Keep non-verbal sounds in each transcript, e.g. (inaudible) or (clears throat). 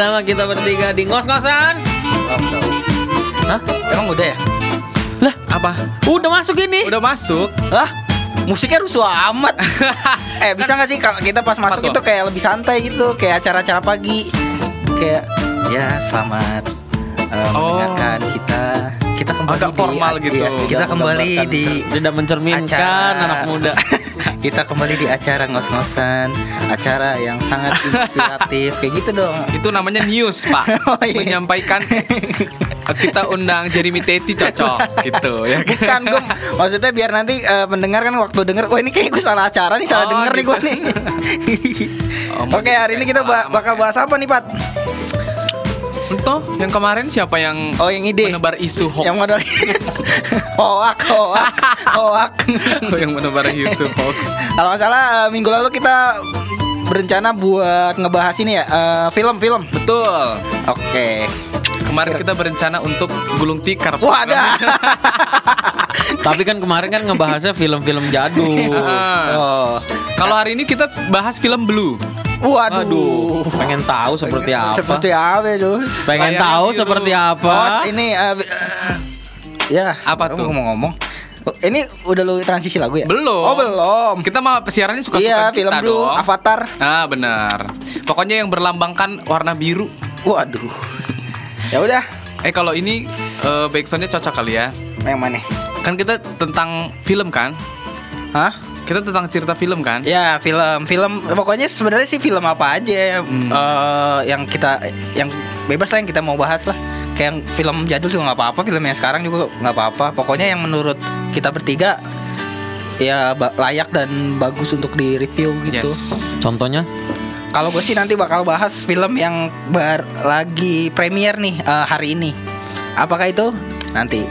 bersama kita bertiga di ngos-ngosan. Hah? Emang udah ya? Lah, Apa? udah masuk ini. Udah masuk. Lah, musiknya rusuh amat. (laughs) eh, bisa nggak sih kalau kita pas masuk itu kayak lebih santai gitu, kayak acara-acara pagi. Kayak ya selamat eh, Oh. mendengarkan kita. Kita kembali Agak di- formal gitu. iya, kita kembali di tidak mencerminkan acara anak muda. (laughs) kita kembali di acara ngos-ngosan, acara yang sangat (laughs) inspiratif kayak gitu dong. Itu namanya news, Pak. (laughs) Oh, iya. Menyampaikan kita undang Jeremy Teti cocok gitu ya. kan? Bukan gue maksudnya biar nanti eh, pendengar kan waktu denger wah ini kayak gue salah acara nih salah Oh, denger nih gitu. gue nih. (laughs) Oh, Oke hari ini kita ba- bakal bahas apa nih Pat? Entah, yang kemarin siapa yang Oh yang ide. menebar isu hoax? Yang modal (laughs) hoak hoak hoak. Oh, (laughs) yang menebar isu hoax. Kalau nggak salah eh, minggu lalu kita berencana buat ngebahas ini ya eh, film-film. Betul. Oke. Kemarin kita berencana untuk gulung tikar. Wah ada. (laughs) Tapi kan kemarin kan ngebahasnya film-film jadul. Ah. oh. Kalau hari ini kita bahas film Blue. Waduh. Aduh, pengen tahu seperti apa? Seperti apa itu? pengen Layarnya tahu biru. seperti apa? Oh, ini eh, eh, ya Apa tuh? ngomong-ngomong. Oh, Ini udah lu transisi lagu ya? Belum. Oh, belum. Kita mah siarannya suka-suka Iya, kita film Blue, dong. Avatar. Ah, benar. Pokoknya yang berlambangkan warna biru. Waduh. ya udah, Eh kalau ini eh, backsoundnya cocok kali ya. yang mana? Kan kita tentang film kan? Hah? Kita tentang cerita film kan? Ya, film, film pokoknya sebenarnya sih film apa aja Hmm. eh, yang kita yang bebas lah yang kita mau bahas lah. Kayak yang film jadul juga nggak apa-apa, film yang sekarang juga nggak apa-apa. Pokoknya yang menurut kita bertiga ya layak dan bagus untuk di review gitu. Yes. Contohnya? Kalau gue sih nanti bakal bahas film yang bar lagi premier nih eh, hari ini. Apakah itu? Nanti.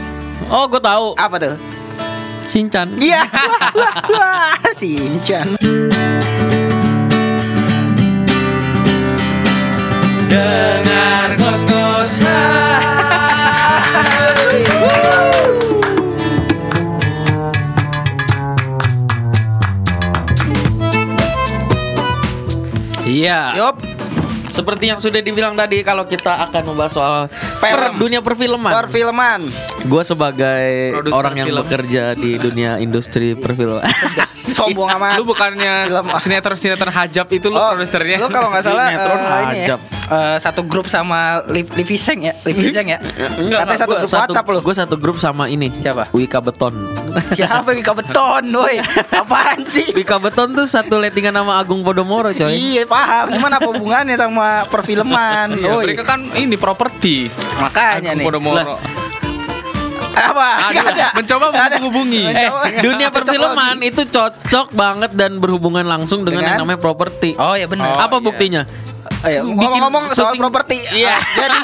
Oh, gue tahu. Apa tuh? Shinchan. Iya. (laughs) Shinchan. Dengar Iya. Yup. Seperti yang sudah dibilang tadi kalau kita akan membahas soal Film. per- dunia perfilman. Perfilman. Gue sebagai Produser orang yang film. bekerja di dunia industri perfilman. (laughs) Sombong amat. Lu bukannya sinetron-sinetron hajab itu lu Oh, produsernya? Lu kalau nggak salah Sinetron eh, ini ya, eh, satu grup sama Liv Liviseng ya, Liviseng ya. Katanya satu grup WhatsApp lu. Gue satu grup sama ini. Siapa? Wika Beton. (laughs) Siapa Wika Beton, woi? Apaan sih? Wika Beton tuh satu lettingan nama Agung Podomoro coy. Iya paham, cuman apa hubungannya sama perfilman? Iya, Woi, mereka kan ini properti. makanya Agung nih. Podomoro. Apa? Aduh, Nggak ada. mencoba ada. menghubungi. Eh, dunia perfilman itu cocok banget dan berhubungan langsung dengan, Dengan? yang namanya properti. Oh ya benar. Oh, Apa iya. buktinya? Bikin Ngomong-ngomong soal properti, Iya. ah, (laughs) jadi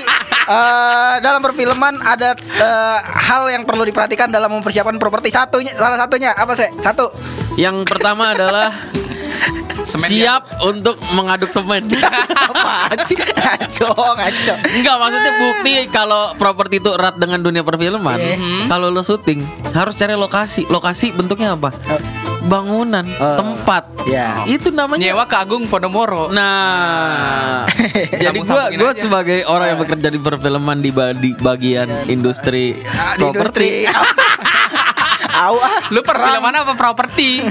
eh, dalam perfilman ada eh, hal yang perlu diperhatikan dalam mempersiapkan properti. Satunya, salah satunya apa sih? Satu. Yang pertama adalah (laughs) Semen siap untuk mengaduk semen. (laughs) Apaan sih? Ngaco, ngaco. Enggak maksudnya bukti kalau properti itu erat dengan dunia perfilman. Iya. Kalau lo syuting harus cari lokasi. Lokasi bentuknya apa? Bangunan, Oh. tempat. Ya. Itu namanya Nyewa ke Agung Podomoro. Nah, (laughs) jadi gua gua aja. sebagai orang yang bekerja di perfilman di, ba- di bagian industri Ah, di properti. industri. (laughs) Au ah. Lu perfilman apa properti?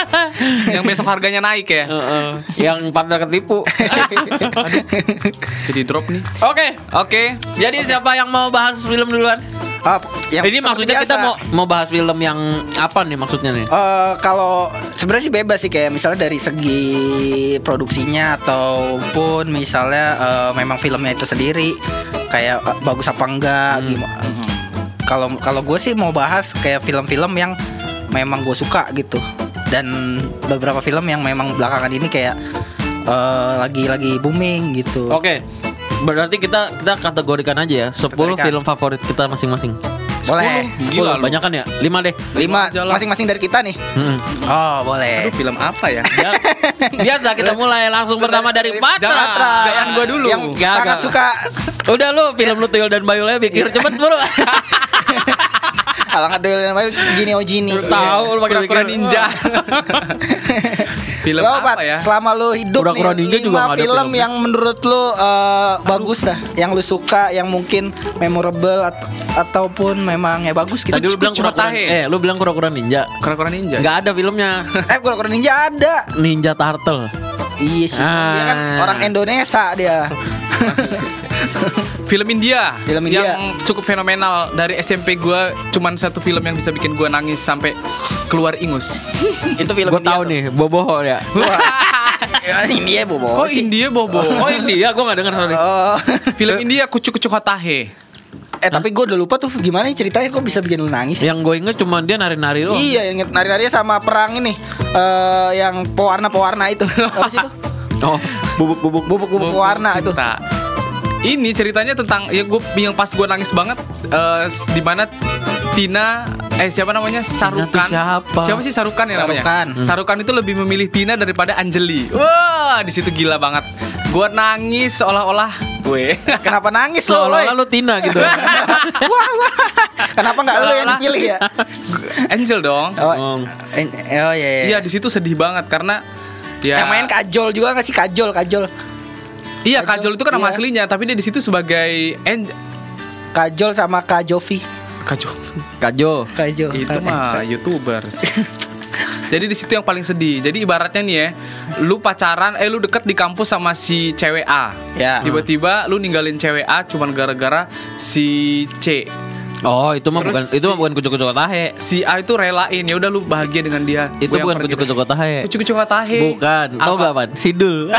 (laughs) yang besok harganya naik ya? Heeh. yang pada ketipu. Jadi drop nih. Oke, Oke. jadi siapa yang mau bahas film duluan? Ah, yang Ini maksudnya kita biasa. mau mau bahas film yang apa nih maksudnya nih? Eh, kalau sebenarnya sih bebas sih kayak misalnya dari segi produksinya ataupun misalnya eh, memang filmnya itu sendiri kayak eh, bagus apa enggak gimana. Kalau kalau gue sih mau bahas kayak film-film yang memang gue suka gitu dan beberapa film yang memang belakangan ini kayak lagi-lagi booming gitu. Oke. Berarti kita kita kategorikan aja ya 10 Kategorikan. film favorit kita masing-masing. Boleh. Gila lu. Banyak kan ya? 5 deh. Lima Jalan. masing-masing dari kita nih. Mm-mm. Oh boleh. Aduh, film apa ya? (laughs) Ya, biasa kita (laughs) mulai langsung pertama dari Patra. Patra Jangan gua dulu. Yang Gak, sangat gak. suka Udah lu film lu Tuyul dan Bayu Lea pikir cepet bro. (laughs) Kalau nggak tuyul namanya Gini oh Gini. Lu tahu lu pakai Kura-kura pikir- ninja. (laughs) Film Lo, apa ya? Selama lu hidup Kura-kura nih, Ninja juga nggak ada film filmnya. yang menurut lu eh, bagus dah, yang lu suka, yang mungkin memorable at- ataupun memang ya bagus gitu. Tadi lu bilang kura-kura Tahe. Eh lu bilang kura-kura ninja Kura-kura ninja. Nggak ada filmnya (laughs) eh kura-kura ninja ada. Ninja Turtle Iya sih. Dia kan Ah. orang Indonesia dia. (laughs) Film India. Film India. Yang cukup fenomenal dari SMP gua cuman satu film yang bisa bikin gua nangis sampai keluar ingus. (laughs) Itu film Gue India tahu tuh. nih Boboho ya Wah. Ya, (laughs) India bobo Kok sih. India bobo? Oh India gue gak denger sorry Oh. Film India kucuk-kucuk hotahe. eh tapi gue udah lupa tuh gimana nih ceritanya kok bisa bikin lu nangis. Yang gue inget cuma dia nari-nari doang Iya, yang nari-nari sama perang ini eh yang pewarna-pewarna itu. (laughs) Apa sih itu? (laughs) Oh bubuk-bubuk Bubuk-bubuk pewarna itu. Cinta. Ini ceritanya tentang ya gue yang pas gue nangis banget eh, di mana Tina eh siapa namanya Sarukan siapa? sih Sarukan ya namanya Sarukan. Hmm. Sarukan itu lebih memilih Tina daripada Anjeli wah di situ gila banget gue nangis seolah-olah gue (laughs) Kenapa nangis lo? Loy? lu Tina gitu (laughs) wah, wah. Kenapa nggak lu yang dipilih ya? Angel dong Oh, Oh. oh iya, iya. iya di situ sedih banget karena ya Yang main kajol juga nggak sih? Kajol kajol. Iya Kajol. Itu kan nama Iya. aslinya tapi dia di situ sebagai Angel kajol sama kajovi. Kajol. Kajo kajo itu mah youtubers. Jadi di situ yang paling sedih. Jadi ibaratnya nih ya lu pacaran eh lu deket di kampus sama si cewek A. Ya. tiba-tiba lu ninggalin cewek A cuman gara-gara si C Oh itu mah Terus bukan Itu mah bukan kucuk-kucuk tahe si A itu relain ya udah lu bahagia dengan dia. Itu Gua bukan kucuk-kucuk tahe kucuk-kucuk tahe Bukan. Tau Apa? gak pan Sidul. (laughs)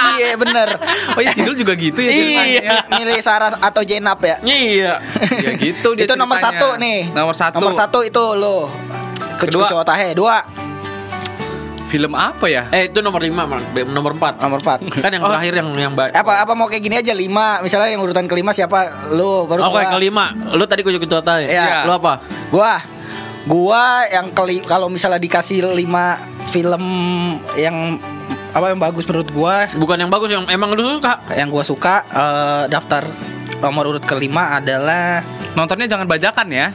Ah, iya bener. (laughs) Oh ya Sidul juga gitu ya ceritanya. Milih Sarah atau Jenap ya? Iya. (laughs) Ya gitu dia itu nomor ceritanya. satu nih. Nomor satu. Nomor satu itu lo. Kedua. Tahe dua film apa ya? Eh itu nomor 5 Nomor 4 nomor empat. Kan yang Oh. terakhir yang yang ba- apa apa mau kayak gini aja lima. Misalnya yang urutan kelima siapa? Lu baru Oke gua. kelima? Lu tadi kucuk-kucuk tahe Iya. Lu apa? gua gua yang keli kalau misalnya dikasih lima film yang apa yang bagus menurut gua. Bukan yang bagus Yang emang lu suka. Yang gua suka eh, daftar nomor urut kelima adalah nontonnya jangan bajakan ya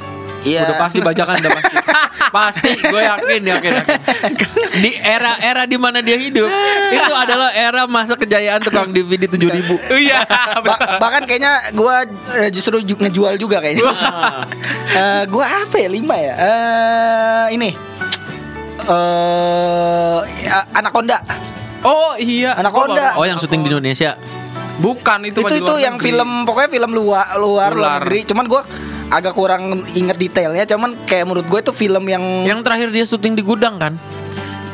Iya. Udah pasti bajakan udah pasti. (laughs) pasti gue yakin yakin yakin. (laughs) Di era-era di mana dia hidup itu adalah era masa kejayaan tukang DVD 7000. (laughs) iya Ba- bahkan kayaknya gua eh, justru ju- ngejual juga kayaknya. Eh, gua apa ya lima ya? Eh ini. Eh ya, Anaconda. oh iya Anaconda. Oh yang syuting di Indonesia. bukan itu Itu itu yang negeri. film pokoknya film luar luar luar Luar. negeri. Cuman gua agak kurang inget detailnya. Cuman kayak menurut gue itu film yang Yang terakhir dia syuting di gudang kan?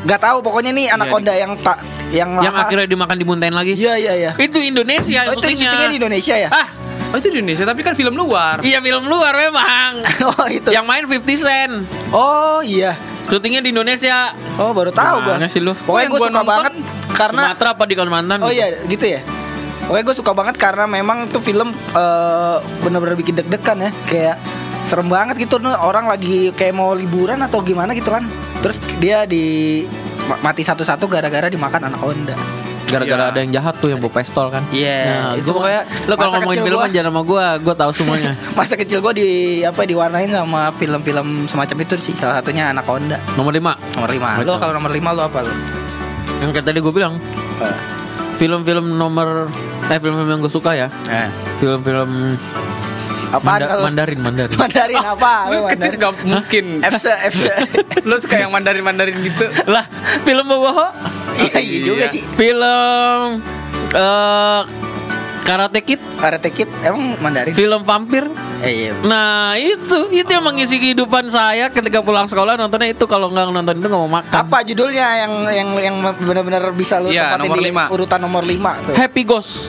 nggak tahu pokoknya nih Anaconda yang tak yang Yang lama. akhirnya dimakan dimuntahin lagi. Iya iya iya. Itu Indonesia Oh, itu syutingnya. syutingnya di Indonesia ya? Ah, oh itu di Indonesia tapi kan film luar iya film luar memang. (laughs) oh itu. yang main 50 Cent. Oh iya. Syutingnya di Indonesia. Oh baru tahu gua. Gimana sih lu? Pokoknya Yang gue suka nonton banget karena Sumatera apa di Kalimantan? Oh gitu? iya gitu ya. Pokoknya gue suka banget karena memang tuh film eh, bener-bener bikin deg-degan ya. Kayak serem banget gitu nih orang lagi kayak mau liburan atau gimana gitu kan. Terus dia di ma- mati satu-satu gara-gara dimakan anak Honda. Gara-gara Iya. ada yang jahat tuh yang bawa pistol kan. Iya, itu gua- pokoknya Lo kalau ngomongin film gua- jangan sama gua, gua tahu semuanya. (laughs) Masa kecil gue di apa diwarnain sama film-film semacam itu sih. Salah satunya anak Honda. Nomor 5 Nomor 5. Lo kalau nomor 5 lo apa lo? Yang kayak tadi gue bilang Film-film nomor Eh film-film yang gue suka ya Eh. Film-film Apaan Manda- kalau Mandarin Mandarin Mandarin apa? (laughs) lu kecil Mandarin. gak mungkin (laughs) FC FC. (laughs) lu suka yang mandarin mandarin gitu Lah film boboho Iya iya juga iya. sih. Film eh Karate Kid Karate Kid emang Mandarin. Film vampir Eh, iya. Nah itu Itu yang mengisi kehidupan saya Ketika pulang sekolah nontonnya itu Kalau nggak nonton itu nggak mau makan Apa judulnya yang yang yang benar-benar bisa lu Iya, tempatin nomor di lima. urutan nomor 5 tuh? Happy Ghost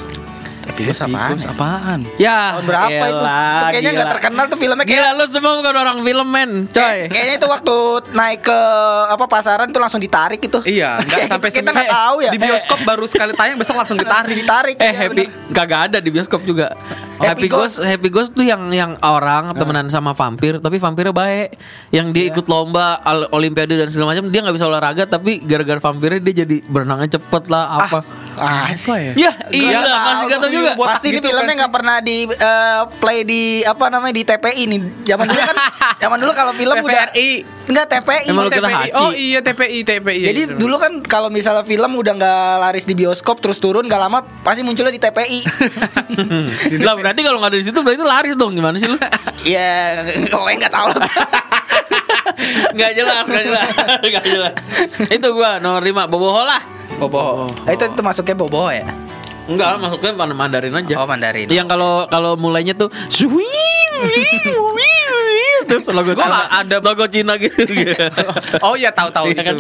Happy Ghost apaan? Tikus apaan? Ya Tahun berapa itu? kayaknya nggak gila. terkenal tuh filmnya Gila kayak lu semua bukan orang film men Coy Kayak- Kayaknya itu waktu naik ke apa pasaran tuh langsung ditarik itu. Iya, (laughs) nggak Kayak sampai kita nggak tahu ya. Di bioskop baru sekali tayang besok langsung ditarik. ditarik. Eh iya, happy. Kagak ada di bioskop juga Happy Ghost, Happy Ghost tuh yang yang orang temenan sama vampir, tapi vampirnya baik. Yang dia ikut lomba al- olimpiade dan segala macam, dia nggak bisa olahraga, tapi gara-gara vampirnya dia jadi berenangnya cepet lah apa. Ah, Apa ya? Ya, iya masih tahu, gak tau juga. Botak Pasti ini gitu filmnya kan. nggak pernah di eh, play di apa namanya di TPI nih. Zaman dulu kan, (laughs) zaman dulu kalau film udah TVRI. enggak TPI. Emang TPI. Oh iya TPI TPI. Jadi dulu kan kalau misalnya film udah nggak laris di bioskop terus turun nggak lama pasti munculnya di TPI. (laughs) lah berarti kalau nggak ada di situ berarti laris dong gimana sih lu? (laughs) Ya, gue nggak tahu. Gak jelas, gak jelas, gak jelas. Itu gua nomor 5 Boboho lah. Bobo. itu itu masuknya Bobo ya? Enggak, masuknya Mandarin aja. Oh Mandarin. Yang kalau kalau mulainya tuh terus logo Gua Cina, ada- logo Cina gitu. (laughs) Oh iya tahu-tahu Iya kan?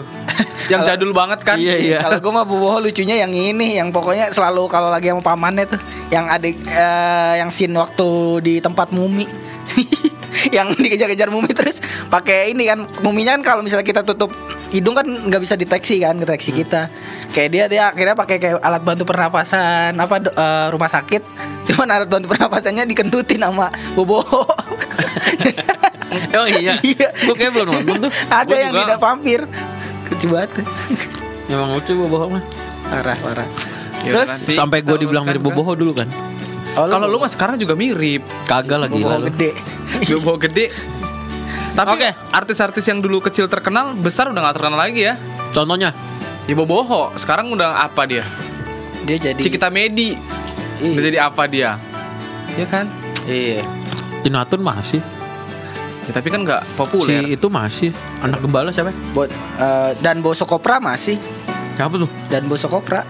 Yang jadul banget kan? Iya iya. Kalau gue mah Boboho lucunya yang ini, yang pokoknya selalu kalau lagi sama pamannya tuh, yang ada eh, yang scene waktu di tempat mumi. (laughs) yang dikejar-kejar mumi terus pakai ini kan muminya kan kalau misalnya kita tutup hidung kan nggak bisa deteksi kan deteksi kita kayak dia dia akhirnya pakai kayak alat bantu pernapasan apa eh, rumah sakit (laughs) cuman alat bantu pernapasannya dikentutin sama boboho (laughs) Oh iya. Iya. Gua kayak belum nonton tuh. (laughs) ada Gua yang juga- tidak vampir lucu banget Emang lucu Boboho mah. parah parah Ya Terus, Sampai gue dibilang mirip Boboho dulu kan. Oh, Kalau lu mah sekarang juga mirip. Kagak lah gila boboho gede Bobo gede. Tapi Oke. artis-artis yang dulu kecil terkenal, besar udah gak terkenal lagi ya. Contohnya Ya Boboho, sekarang udah apa dia? dia jadi Cikita Medi. Iya. Udah jadi apa dia? Ya kan? iya Jinatun masih. Ya, tapi kan nggak Si populer. itu masih. Anak gembala siapa? Buat eh, dan Boso Kopra masih Siapa tuh? dan Boso Kopra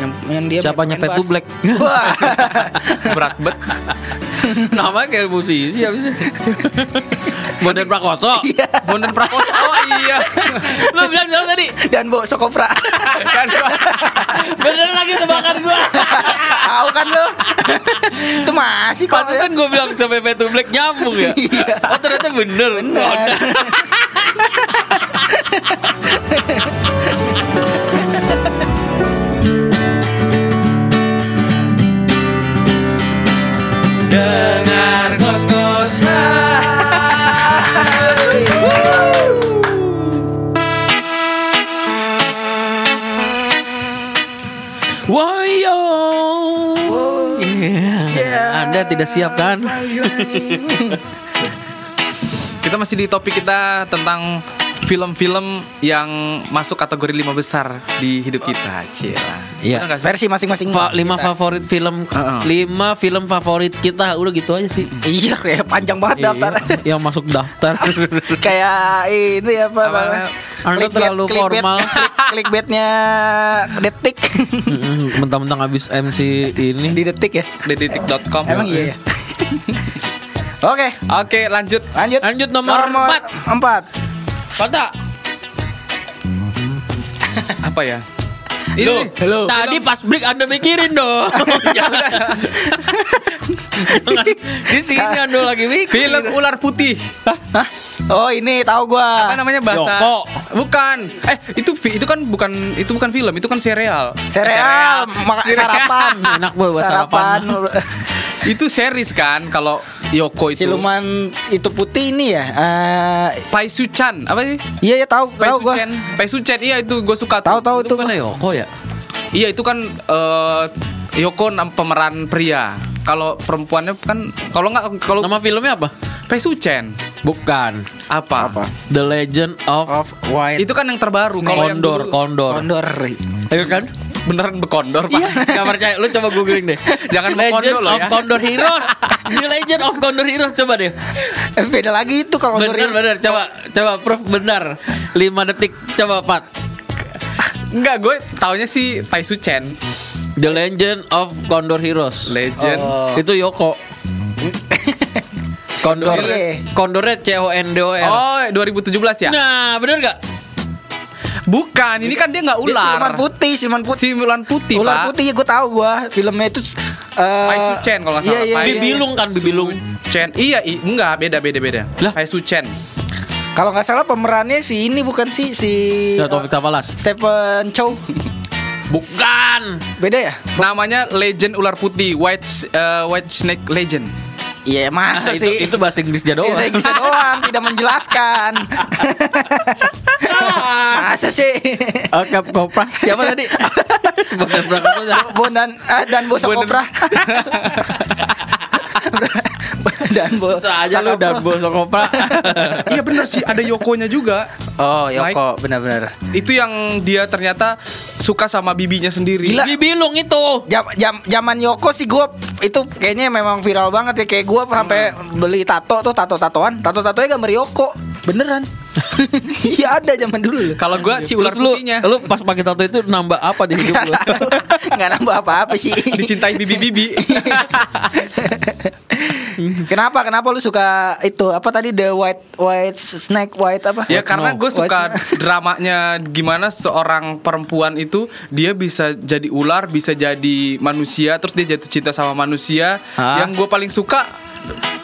yang yang dia Fatu bass. Black? Wah. (laughs) Berat bet. Namanya kayak musisi habis Bondan Prakoso. Bondan Prakoso. Oh iya. Lu bilang siapa tadi? dan Boso Kopra. kan Bener lagi tebakan gua. Tahu kan lu? Itu masih kok. Pantesan gue bilang sampai Fatu Black nyambung ya. Iya. Oh ternyata bener. Bener. (laughs) Anda tidak siap kan? Kita masih di topik kita tentang film-film yang masuk kategori lima besar di hidup kita. Cila. Iya. Versi masing-masing. Fa- lima kita. favorit film, Heeh. lima film favorit kita udah gitu aja sih. (laughs) Iya, kayak panjang banget daftar. Iya, (laughs) yang masuk daftar. (laughs) kayak ini apa Apa? Anda terlalu clickbait- formal. klik- Clickbaitnya detik. Mentang-mentang habis MC ini. Di detik ya. Detik.com. Emang iya ya. Oke, Oke, lanjut. lanjut. Lanjut nomor empat. Empat. Kota. Apa ya? Loh, Ini. tadi pas break Anda mikirin dong. (laughs) Jangan. Di sini Anda lagi mikir. Film ular putih. Hah? Oh, ini tahu gua. Apa namanya bahasa? Yoko. Bukan. Eh, itu itu kan bukan itu bukan film, itu kan serial. Sereal, maka Sereal. sarapan. Enak buat sarapan. (laughs) Itu series kan kalau Yoko itu. Siluman itu putih ini ya. eh Pai Suchan, apa sih? iya ya tahu Pai tahu gua. Suchan. Pai Suchan, iya itu gue suka. Tahu tahu Itu kan Yoko ya? Iya itu kan eh, Yoko nam- pemeran pria. Kalau perempuannya kan kalau nggak kalau Nama filmnya apa? Pai Suchan Bukan. apa? Apa? The Legend of, Of white. Itu kan yang terbaru. Kalau yang dulu- Condor. Kondor. Ayo kan? Beneran bekondor pak. Iya, Gak percaya. Lu coba googling deh. Jangan Legend Condor loh of ya. Condor Heroes. The Legend of Condor Heroes coba deh. Eh, beda lagi itu kalau Bener Kondor. bener coba coba proof benar. 5 detik coba Pat. Enggak, gue taunya sih Pai Suchan. The Legend of Condor Heroes. Legend. Oh. Itu Yoko. (laughs) Condor. Iya. Condornya C O N D O R. Oh, 2017 ya? Nah, bener gak? Bukan, ini kan dia nggak Dia ular. Siluman putih, siluman putih. Siluman putih, Ular Pak. putih ya gue tahu gua. Filmnya itu eh Pai Sucen kalau nggak iya, salah. Iya, iya, iya. Bibilung kan bibilung. Chen. Iya, i- enggak, beda beda beda. Lah? Pai Sucen. Kalau nggak salah pemerannya si ini bukan sih si Ya Taufik Tafalas. Stephen Chow. Bukan. Beda ya? Namanya Legend Ular Putih, White eh, White Snake Legend. Iya masa itu, sih? itu bahasa Inggrisnya doang. Bisa bisa doang, tidak menjelaskan. masa sih? Oh, Kap Kopra siapa tadi? Bukan berangkat Bon dan eh, dan Bosa Kopra. (laughs) dan Bosa aja lu dan Boso Kopra. (laughs) iya bener sih, ada Yokonya juga. Oh, Yoko, benar-benar. Itu yang dia ternyata suka sama bibinya sendiri. Gila. Bibi Bilung itu. Jam, jam zaman Yoko sih gue itu kayaknya memang viral banget ya kayak gue sampai beli tato tuh tato tatoan tato tatonya gambar Yoko beneran (laughs) iya ada zaman dulu Kalau gua si ular Terus lu, putihnya. lu pas pakai tato itu nambah apa di hidup lu? nggak (laughs) nambah apa-apa sih. (laughs) Dicintai bibi-bibi. kenapa? Kenapa lu suka itu apa tadi the white white snake white apa? Ya karena gue suka dramanya gimana seorang perempuan itu dia bisa jadi ular, bisa jadi manusia, terus dia jatuh cinta sama manusia. Yang gue paling suka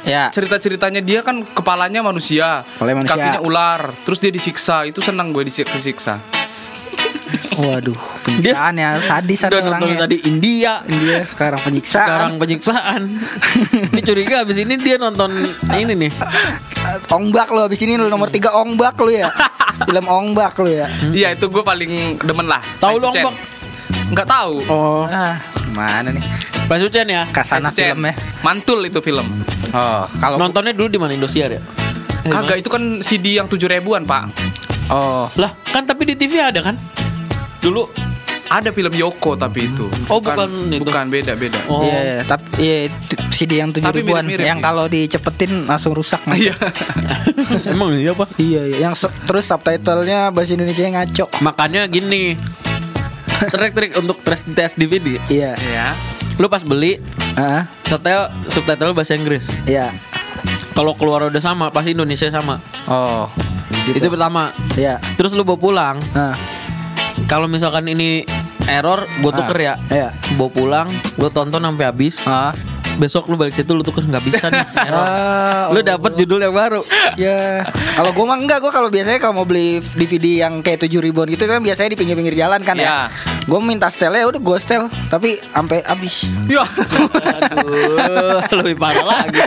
ya cerita-ceritanya dia kan kepalanya manusia, Kepalanya manusia. kakinya ular, terus dia disiksa. Itu senang gue disiksa-siksa. waduh penyiksaan ya sadis ada Udah nonton orangnya tadi India. dia sekarang penyiksaan Sekarang penyiksaan. (laughs) ini curiga abis ini dia nonton ini nih. Ongbak lu abis ini lu nomor tiga Ongbak lu ya film Ongbak lu ya Iya itu gue paling demen lah. Tahu Pai dong, Sucen. Bang? Nggak tahu. Oh, ah gimana nih Pak Sucen ya. kasana Pai Sucen. filmnya Mantul itu film. oh kalau Nontonnya dulu di mana Indosiar ya? Kagak itu kan CD yang tujuh ribuan pak. oh Lah, kan tapi di TV ada kan? Dulu. Ada film Yoko tapi itu. Oh, bukan itu. Bukan beda beda. Oh. Iya, tapi iya t- CD yang tujuh Tapi ribuan mirip-mirip yang nih. kalau dicepetin langsung rusak. Iya. (laughs) Emang iya pak? iya, iya. Yang terus subtitlenya bahasa Indonesia ngaco. Makanya gini. Trik-trik untuk tes tes DVD. Iya. Iya. Lu pas beli Heeh. setel subtitle bahasa Inggris. Iya. Kalau keluar udah sama, pasti Indonesia sama. Oh. Itu pertama. Iya. Terus lu bawa pulang. Nah, Kalau misalkan ini error, gue tuker ya. Iya. Bawa pulang, lu tonton sampai habis. ah. Besok lu balik situ lu tuker nggak bisa nih (laughs) error. Ah, Lu dapet judul yang baru. Ya, kalau gua mah enggak, gua kalau biasanya kalau mau beli DVD yang kayak tujuh ribuan gitu kan biasanya di pinggir-pinggir jalan kan Iya. ya. Gua minta setelnya udah gua setel, tapi sampai habis. Ya. Aduh, lebih parah lagi.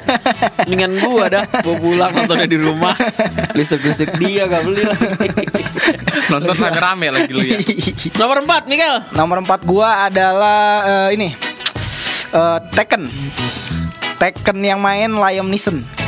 Mendingan gua dah, gua pulang nontonnya di rumah. Listrik-listrik dia gak beli lagi. Nonton rame-rame lagi lu ya. Nomor 4, Miguel. Nomor 4 gua adalah eh, ini. eh, Tekken. Tekken yang main Liam Neeson.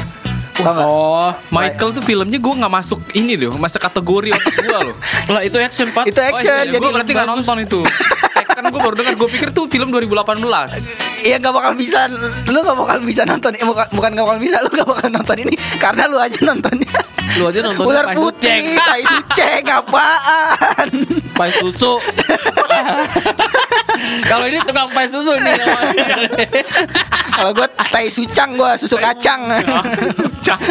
Tau? Oh, Michael tuh filmnya gue nggak masuk ini loh, masuk kategori otak gue loh. (laughs) Lah itu action, Pak. Itu action, jadi jadi gue berarti nggak nonton itu. (laughs) Tekken gue baru dengar, gue pikir tuh film 2018. Iya gak bakal bisa Lu gak bakal bisa nonton eh, Bukan, bukan gak bakal bisa Lu gak bakal nonton ini Karena lu aja nontonnya (laughs) Lu aja nontonnya Ular Tai putih Suceng. Tai suceng Apaan Pai susu. Kalau ini tukang pai susu nih namanya. Kalau gue Tai sucang gue Susu kacang (laughs) Sucang.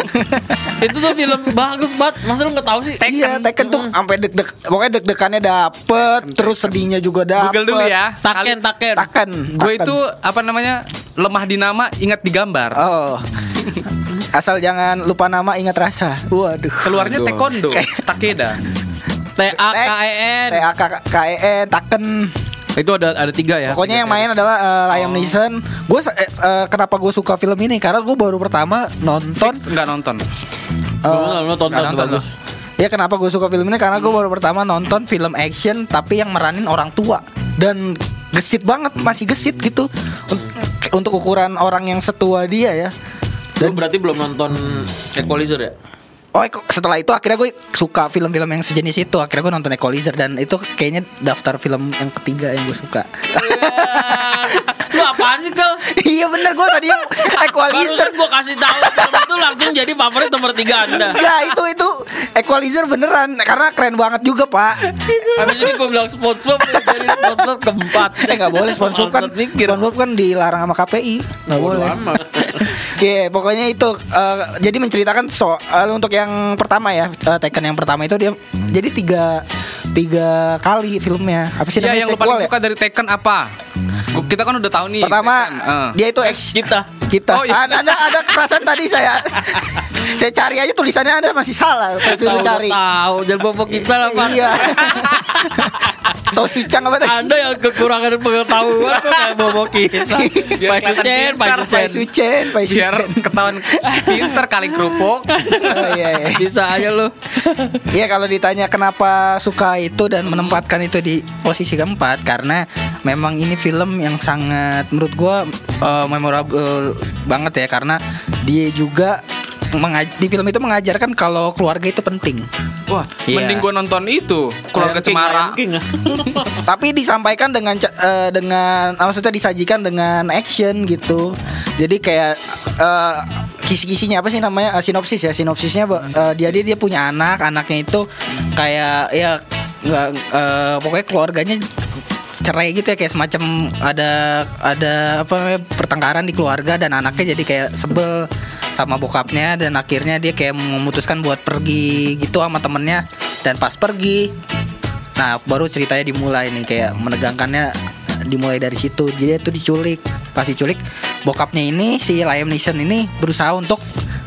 itu tuh film bagus banget. Masa lu nggak tahu sih? Iya Tekken tuh Sampai deg-deg Pokoknya deg-degannya dapet Terus sedihnya juga dapet Google dulu ya. Taken, taken. Taken Gue itu apa namanya lemah di nama, ingat di gambar. Oh (laughs) Asal jangan lupa nama ingat rasa Waduh Keluarnya taekwondo, Kayak- Takeda. (laughs) T A K E N. T-A-K-K-E-N Taken Itu ada ada tiga ya. Pokoknya yang main adalah uh, Liam Neeson. Gue kenapa gue suka film ini karena gue baru pertama nonton. Fix nggak nonton. uh, Lu nonton, nggak nonton bagus. ya kenapa gue suka film ini karena gue baru pertama nonton film action tapi yang meranin orang tua dan gesit banget masih gesit gitu Un- untuk ukuran orang yang setua dia ya. Lu berarti belum nonton Equalizer ya? Oh setelah itu akhirnya gue suka film-film yang sejenis itu Akhirnya gue nonton Equalizer Dan itu kayaknya daftar film yang ketiga yang gue suka Kel? Iya bener gue tadi Equalizer gua kasih tahu film itu langsung jadi favorit nomor tiga Anda. Enggak itu itu Equalizer beneran Karena keren banget juga pak Habis ini gua bilang SpongeBob jadi SpongeBob keempat. Eh nggak boleh SpongeBob kan. SpongeBob kan dilarang sama KPI nggak boleh amat. (laughs) Iya pokoknya itu eh, Jadi menceritakan soal Untuk yang pertama ya eh, Tekken yang pertama itu dia Jadi tiga Tiga kali filmnya Apa sih Ya namanya yang lu paling ya? suka dari Tekken apa? Kita kan udah tahu nih. Pertama Tekken. Eh. Dia itu ex Kita. kita. Oh, iya. Ada ada ada perasaan tadi saya (laughs) saya cari aja tulisannya ada masih salah. Saya suruh cari. Tahu, jangan bawa kita lah, Pak. Iya. (laughs) Tau sucang apa tadi? Anda yang kekurangan pengetahuan kok kayak (laughs) bobo kita. Pai Sucen, Pai Sucen. Sucen, Pai Biar Sucen. ketahuan pinter kali kerupuk. (laughs) Oh, iya, iya. Bisa aja lu. Iya kalau ditanya kenapa suka itu dan menempatkan itu di posisi keempat karena memang ini film yang sangat menurut gua eh, memorable banget ya karena dia juga mengaj- di film itu mengajarkan kalau keluarga itu penting. Wah, Iya. mending gua nonton itu keluarga Lion Cemara. King. (laughs) Tapi disampaikan dengan eh, dengan ah, maksudnya disajikan dengan action gitu. Jadi kayak eh, kisi-kisinya apa sih namanya Eh, sinopsis ya sinopsisnya eh, dia dia dia punya anak anaknya itu kayak ya nggak eh, pokoknya keluarganya cerai gitu ya kayak semacam ada ada apa namanya pertengkaran di keluarga dan anaknya jadi kayak sebel sama bokapnya dan akhirnya dia kayak memutuskan buat pergi gitu sama temennya dan pas pergi Nah baru ceritanya dimulai nih kayak menegangkannya dimulai dari situ. Jadi itu diculik. Pas diculik bokapnya ini si Liam Neeson ini berusaha untuk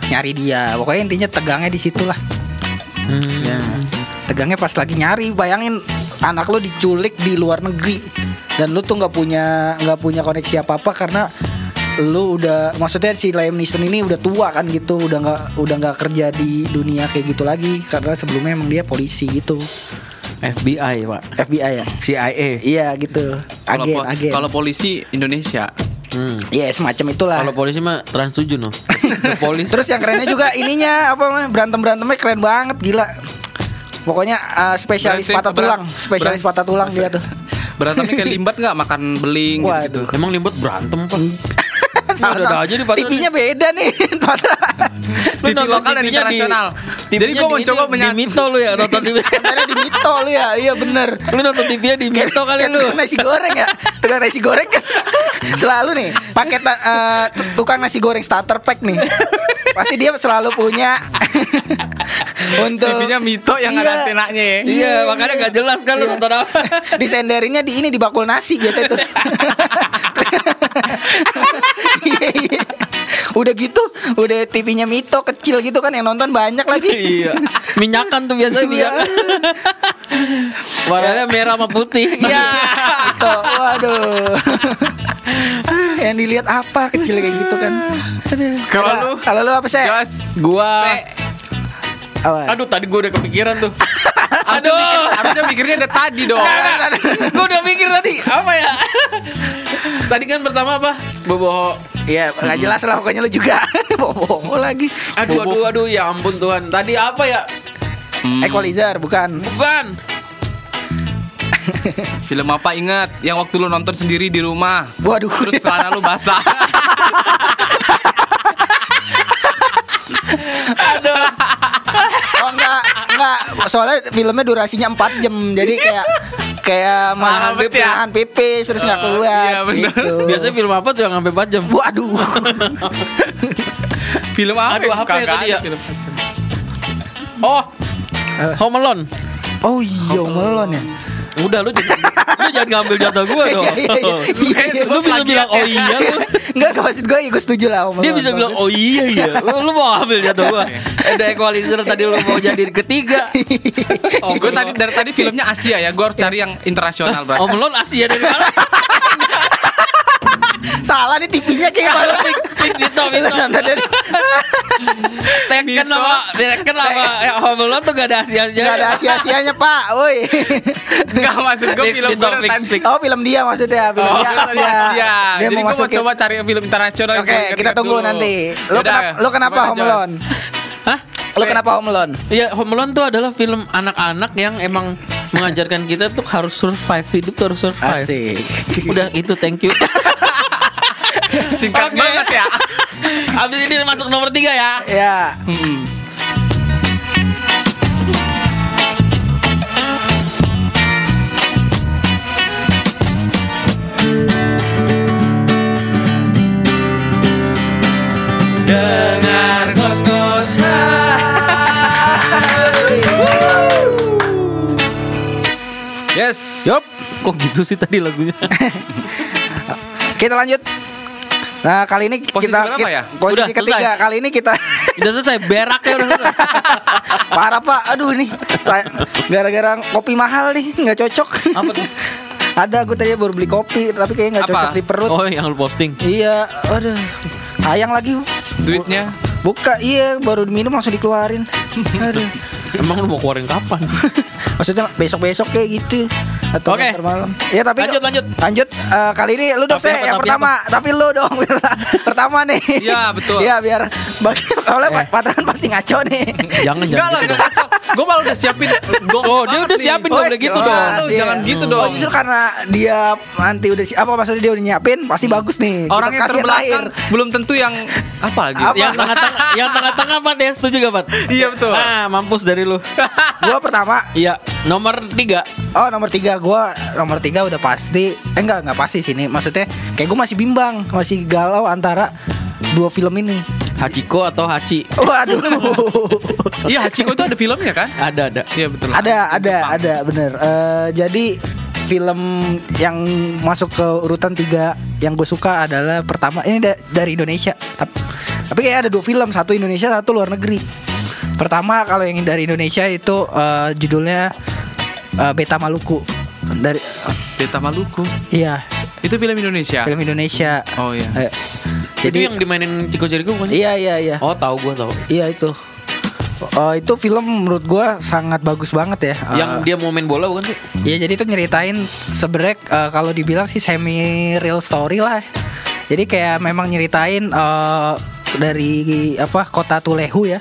nyari dia. Pokoknya intinya tegangnya di situ lah. Ya. Tegangnya pas lagi nyari. Bayangin anak lu diculik di luar negeri dan lu tuh nggak punya nggak punya koneksi apa apa karena lu udah maksudnya si Liam Neeson ini udah tua kan gitu udah nggak udah nggak kerja di dunia kayak gitu lagi karena sebelumnya emang dia polisi gitu FBI, Pak. FBI ya CIA. Iya gitu. Agen, po- agen. kalau polisi Indonesia. Hmm. Iya semacam itulah. Kalau polisi mah trans 7 no. (laughs) Police. Terus yang kerennya juga ininya apa namanya berantem berantemnya keren banget gila. Pokoknya uh, spesialis Berantem- patah tulang, spesialis patah tulang dia tuh. Berantemnya kayak limbat nggak makan beling gitu. Waduh. Emang limbut berantem, Pak. Ada aja di Tipinya beda nih. (laughs) TV lokal dan internasional. Jadi gua mau coba di menyatu. Mito lu ya nonton TV. Ada (laughs) di Mito lu ya, iya bener. lu nonton TV-nya di Mito kali lu. tukang nasi goreng ya tukang nasi goreng kan (laughs) selalu nih paket eh, tukang nasi goreng starter pack nih pasti dia selalu punya untuk TV-nya Mito yang Iya. ada antenanya ya. Iya, makanya gak jelas kan lu nonton apa. disenderinnya di ini di bakul nasi gitu itu Iya, iya. Udah gitu udah TV-nya Mito kecil gitu kan yang nonton banyak lagi iya. Minyakan tuh biasanya minyakan. Warnanya merah sama putih. Iya. Waduh. yang dilihat apa kecil kayak gitu kan. Kalau lu? kalau lu apa sih? Jos, Gua Apa? Aduh tadi gua udah kepikiran tuh. (laughs) harusnya, mikir, harusnya mikirnya dari tadi dong. Gue udah mikir tadi apa ya? (laughs) tadi kan pertama apa? Bobo. Iya, nggak jelas lah pokoknya lu juga. (laughs) Bobo lagi. Aduh aduh aduh ya ampun Tuhan. Tadi apa ya? Hmm, Equalizer bukan. Bukan. film apa ingat? Yang waktu lu nonton sendiri di rumah. Waduh. Terus celana lu basah. Soalnya filmnya durasinya 4 jam. Jadi kayak kayak Lama mahan pipis, ya? mahan pipis terus nggak Oh, keluar. iya, gitu. Biasanya film apa tuh yang sampai 4 jam? Waduh. (laughs) film apa? Aduh, apa ya Kagak tadi ada ya? film. Oh. Home Alone. Oh iya, melon ya. Udah lu jangan, lu jangan ngambil jatah gua (laughs) dong. Iya, iya, iya. Iya, lu bisa bilang oh iya lu. (laughs) Enggak, enggak maksud gue, gue setuju lah Dia bisa bilang oh iya iya. (laughs) Lu, mau ambil jatah gua. Ada equalizer tadi lu mau jadi ketiga. Oh, gue tadi dari tadi filmnya Asia ya. Gue harus cari yang internasional berarti. Home Alone Asia dari mana? (laughs) Salah nih TV-nya kayak Mito. Nonton dari Tekken sama Tekken sama ya, Home Alone tuh gak ada Asia-Asia. Enggak ada Asia-Asianya, Pak. Woi. Enggak maksud gue film fix. Oh, film dia maksudnya, film Oh, dia. Asia. Dia Jadi mau masukin. coba cari film internasional. Oke, kita tunggu nanti. Lu Yaudah, kenapa lu kenapa Home? Alone? Hah? Lu kenapa Home Alone? Iya, Home Alone tuh adalah film anak-anak yang emang mengajarkan kita tuh harus survive hidup tuh harus survive. Asik. Udah itu thank you. (laughs) Singkat Oke. banget ya. (laughs) Abis ini masuk nomor tiga ya. Ya. Mm-mm. Dengar Yes. Yup. Kok gitu sih tadi lagunya? Kita lanjut. Nah kali ini Posisi kita, kita- ya? Posisi Udah, ketiga selesai. kali ini kita Udah selesai beraknya udah selesai. (laughs) parah pak. Aduh ini saya gara-gara kopi mahal nih nggak cocok. Apa tuh? (laughs) Ada gue tadi baru beli kopi tapi kayaknya nggak cocok di perut. Oh, yang lu posting. Iya, aduh. Sayang lagi. Duitnya Buka, iya baru diminum langsung dikeluarin. Aduh. Emang lu mau keluarin kapan? (laughs) Maksudnya besok-besok kayak gitu atau ntar malam. Ya tapi Lanjut, lanjut. Lanjut eh, kali ini lu dong saya apa, yang tapi pertama, tapi lu dong (laughs) pertama nih. Iya, betul. Iya biar bagi soalnya Eh. Pak Patran pasti ngaco nih. (laughs) Jangan Enggak jangan. lah, gitu enggak kacau. Gue malah udah siapin. Gua Oh, dia udah siapin Oh, boleh gitu dong. Lu iya. jangan gitu Oh dong. justru karena dia nanti udah si apa maksudnya dia udah nyiapin pasti bagus nih. Orang yang kasih terbelakang belum tentu yang apa lagi? Apa? Yang tengah-tengah, yang tengah-tengah Pat ya setuju gak Pat? Iya betul. Ah, mampus dari lu. (laughs) Gua pertama Iya, nomor tiga. Oh nomor tiga gua nomor tiga udah pasti eh enggak enggak pasti sini maksudnya kayak gue masih bimbang masih galau antara dua film ini Hachiko atau Hachi? waduh (laughs) Iya Hachiko itu ada filmnya kan? Ada ada. Iya betul. ada ada ada bener Eh, jadi film yang masuk ke urutan tiga yang gue suka adalah pertama ini da- dari Indonesia tapi tapi kayak ada dua film satu Indonesia satu luar negeri pertama kalau yang dari Indonesia itu eh, judulnya eh, Beta Maluku dari Beta Maluku. iya Itu film Indonesia. film Indonesia Oh iya. Eh, Jadi yang dimainin Chico Jericho bukan? Iya iya iya. Oh, tahu gua tahu. Iya itu. Oh, itu film menurut gua sangat bagus banget ya. Yang Eh, dia mau main bola bukan sih? Iya jadi itu nyeritain sebenarnya eh, kalau dibilang sih semi real story lah. Jadi kayak memang nyeritain eh, dari apa kota Tulehu ya.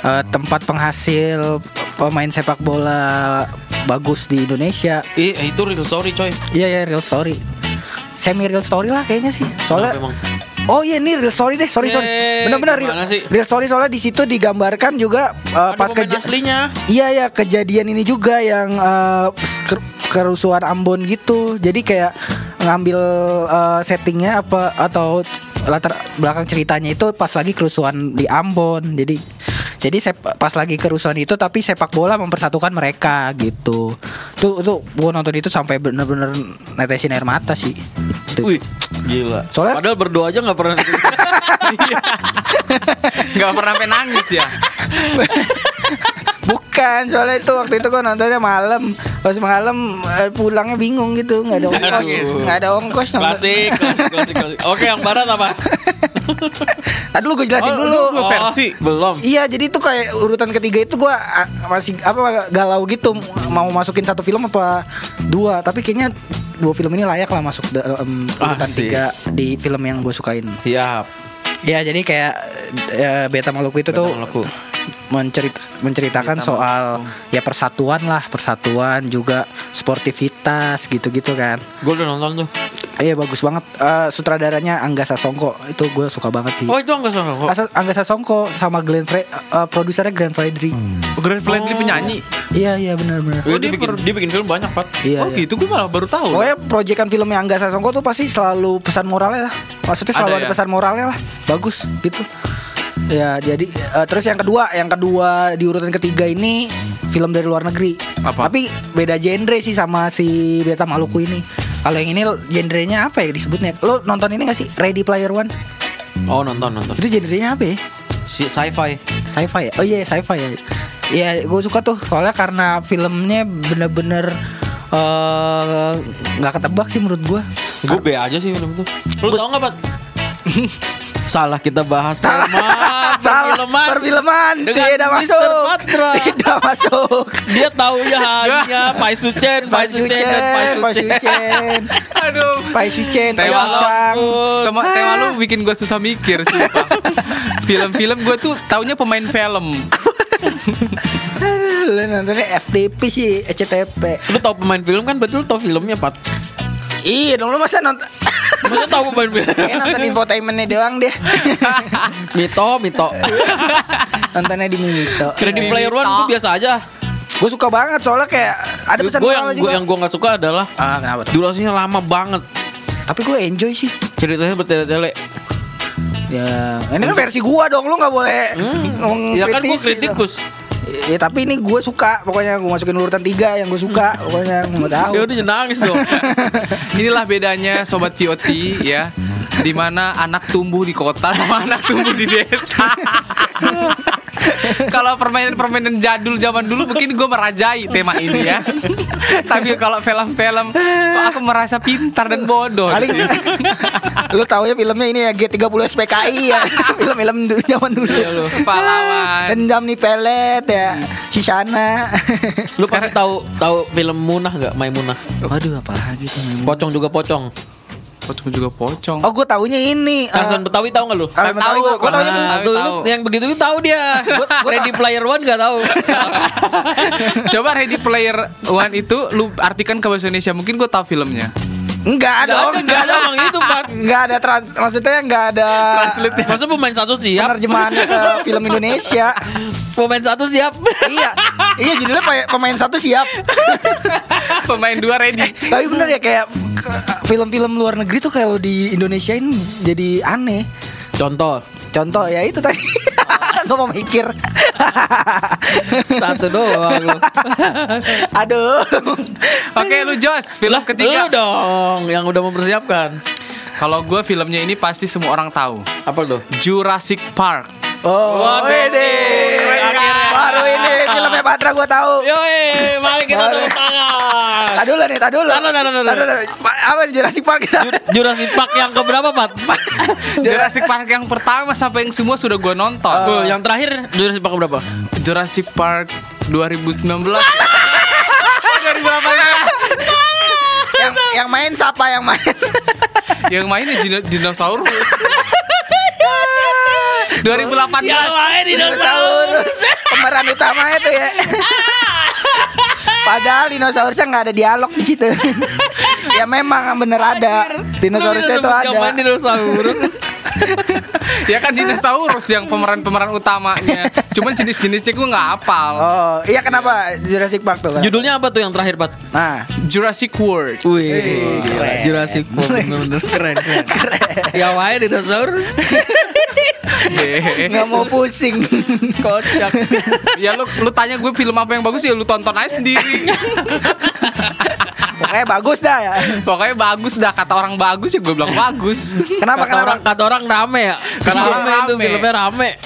Eh, tempat penghasil pemain sepak bola bagus di Indonesia. Eh, itu real story coy. Iya ya real story. Semi real story lah kayaknya sih. Soalnya Kenapa emang? Oh iya ini real story deh, sorry sorry. Eh, Benar-benar real, sih? real story soalnya di situ digambarkan juga uh, Ada pas pemain keja- aslinya. Iya ya kejadian ini juga yang uh, ker- kerusuhan Ambon gitu. Jadi kayak ngambil uh, settingnya apa atau latar belakang ceritanya itu pas lagi kerusuhan di Ambon. Jadi jadi sep- pas lagi kerusuhan itu tapi sepak bola mempersatukan mereka gitu. Tuh tuh gua nonton itu sampai bener-bener netesin air mata sih. Tuh. Wih, gila. Soalnya- Padahal berdoa aja nggak pernah. (laughs) Gak pernah nangis ya. (laughs) Bukan, soalnya itu waktu itu gua nontonnya malam. Pas malam eh, pulangnya bingung gitu, nggak ada ongkos, Aduh. nggak ada ongkos nonton. klasik, klasik, klasik, klasik. Oke, yang barat apa? (laughs) Dulu gue jelasin Oh, dulu. lu- lu versi. belum. Iya, jadi itu kayak urutan ketiga itu gua ah, masih apa galau gitu mau masukin satu film apa dua, tapi kayaknya dua film ini layak lah masuk dalam urutan Asik. tiga di film yang gue sukain. Siap. Ya, jadi kayak eh, Beta Maluku itu Beta tuh Maluku. Mencerit menceritakan soal ya persatuan lah, persatuan juga sportivitas gitu-gitu kan. Gue udah nonton tuh. Iya bagus banget. Eh, sutradaranya Angga Sasongko itu gue suka banget sih. Oh itu enggak salah kok. Asa- Angga Sasongko sama Glenn Fre eh, produsernya Glenn Fredly. Grand Fredly Oh. penyanyi. Iya iya benar benar. Iya, Oh, dia dia bikin dia bikin film banyak, Pak. Iya. oh iya. gitu, gue malah baru tahu. Pokoknya proyekan filmnya Angga Sasongko tuh pasti selalu pesan moralnya lah. Maksudnya selalu Ada ada, ya? pesan moralnya lah. Bagus gitu. Ya jadi eh, terus yang kedua, yang kedua di urutan ketiga ini film dari luar negeri. Apa? Tapi beda genre sih sama si Beta Maluku ini. Kalau yang ini genrenya apa ya disebutnya? Lo nonton ini gak sih Ready Player One? Oh, nonton, nonton. Itu genrenya apa ya? Si sci-fi. Sci-fi ya? Oh iya sci-fi ya. Iya, gue suka tuh soalnya karena filmnya bener-bener eh, nggak ketebak sih menurut gue. Gue B aja sih film itu. Lu tau nggak, Pat? (laughs) Salah kita bahas tema Salah perfilman. tidak masuk. Patra. Tidak masuk. Dia taunya hanya (laughs) Pai Sucen, Pai Sucen dan Pai Sucen. (laughs) Aduh. Pai Sucen, Pai Tewa Sucang. Tema, tema lu bikin gue susah mikir sumpah. (laughs) Film-film gue tuh taunya pemain film. Aduh, Lu nontonnya FTP sih, ECTP. Lu tau pemain film kan betul tau filmnya, Pat. Iya dong lu masa nonton Masa tau pemain film? Kayak nonton infotainmentnya doang deh (laughs) Mito, Mito. Nontonnya di Mito Ready Player One gue biasa aja. Gue suka banget soalnya kayak Ada pesan Gue yang moral gua, juga yang gue nggak suka adalah Ah kenapa tuh? durasinya lama banget. Tapi gue enjoy sih Ceritanya bertele-tele. Ya, ini kan versi gua dong, lu nggak boleh ngomong Ya kan gue kritis. kritikus. Ya tapi ini gue suka, pokoknya gue masukin urutan tiga yang gue suka, pokoknya gue nggak tahu. Ya udah nangis dong. (laughs) Inilah bedanya sobat VOT ya. di mana anak tumbuh di kota sama (laughs) anak tumbuh di desa. (laughs) kalau permainan-permainan jadul zaman dulu mungkin gue merajai tema ini ya. Tapi kalau film-film kok aku merasa pintar dan bodoh. Paling lu tahu ya filmnya ini ya G30 SPKI ya. (laughs) Film-film zaman dulu. Pahlawan. Dendam nih pelet ya. Sisana. Lu pasti tahu tahu film Munah nggak? Maimunah. Waduh apalagi tuh Maimunah. Pocong juga pocong. Pocong juga pocong. Oh gue taunya ini. eh, Tarzan Betawi tahu nggak lu? Tarzan Betawi gua- gua taunya Nah, Tahu, lu yang begitu itu tahu dia. Ready Player One nggak tahu. (laughs) Coba Ready Player One itu lu artikan ke bahasa Indonesia. Mungkin gue tahu filmnya. Enggak dong, ada, enggak nggak ada emang itu, Pak. Enggak (laughs) ada trans maksudnya enggak ada Masa pemain satu siap? penerjemahannya ke (laughs) film Indonesia. Pemain satu siap. iya. Iya judulnya pe- pemain satu siap. (laughs) Pemain dua ready. Tapi bener ya kayak film-film luar negeri tuh kalau di Indonesia ini jadi aneh. Contoh Contoh ya itu tadi. Gue mau mikir. satu doang lu. (laughs) Aduh. Oke, lu Jos, film Lah, ketiga. Lu dong yang udah mempersiapkan. Kalau gue filmnya ini pasti semua orang tahu. Apa tuh? Jurassic Park. Oh, ini. akhirnya. Baru ini filmnya Patra gue tahu. Yoi, mari kita tepuk tangan. Tadi dulu nih, tadi dulu. Taruh. Taruh, taruh. Pa- Apa Jurassic Park kita? Jurassic Park yang keberapa, Pat? (laughs) Jurassic Park yang pertama sampai yang semua sudah gue nonton. Oh, yang terakhir Jurassic Park berapa? Jurassic Park 2019. 2018. (laughs) yang yang main siapa yang main? yang mainnya dino- dinosaurus. (laughs) 2018. main Dinosaurus. Pemeran utama itu ya. (laughs) Padahal dinosaurusnya nggak ada dialog di situ. (laughs) ya memang bener ada. Dinosaurusnya itu ada. dinosaurus. Ya kan dinosaurus yang pemeran-pemeran utamanya. Cuman jenis-jenisnya gue nggak hafal. Oh, iya kenapa Jurassic Park tuh? Kan? Judulnya apa tuh yang terakhir, Pat? Nah, Jurassic World. Wih, keren. Jurassic Park bener-bener keren, keren. Yang main dinosaurus. nggak mau pusing. Kocak. ya lu lu tanya gue film apa yang bagus ya lu tonton aja sendiri. (laughs) Pokoknya bagus dah ya. (laughs) Pokoknya bagus dah kata orang bagus ya gue bilang bagus. Kenapa kata kenapa? orang kata orang rame ya. Kata orang Filmnya itu rame. filmnya rame. (laughs)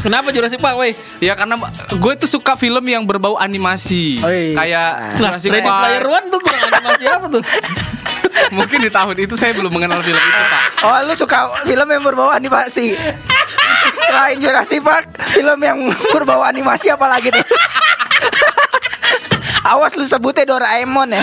Kenapa Jurassic Park, woi? Ya karena gue tuh suka film yang berbau animasi. Oh, iya. Kayak Nah, Jurassic Ready Park. Player One tuh kurang (laughs) animasi apa tuh? Mungkin di tahun itu saya belum mengenal film itu, Pak. Oh, lu suka film yang berbau animasi? Selain Jurassic Park, film yang berbau animasi apa lagi tuh? Awas lu sebutnya Doraemon ya.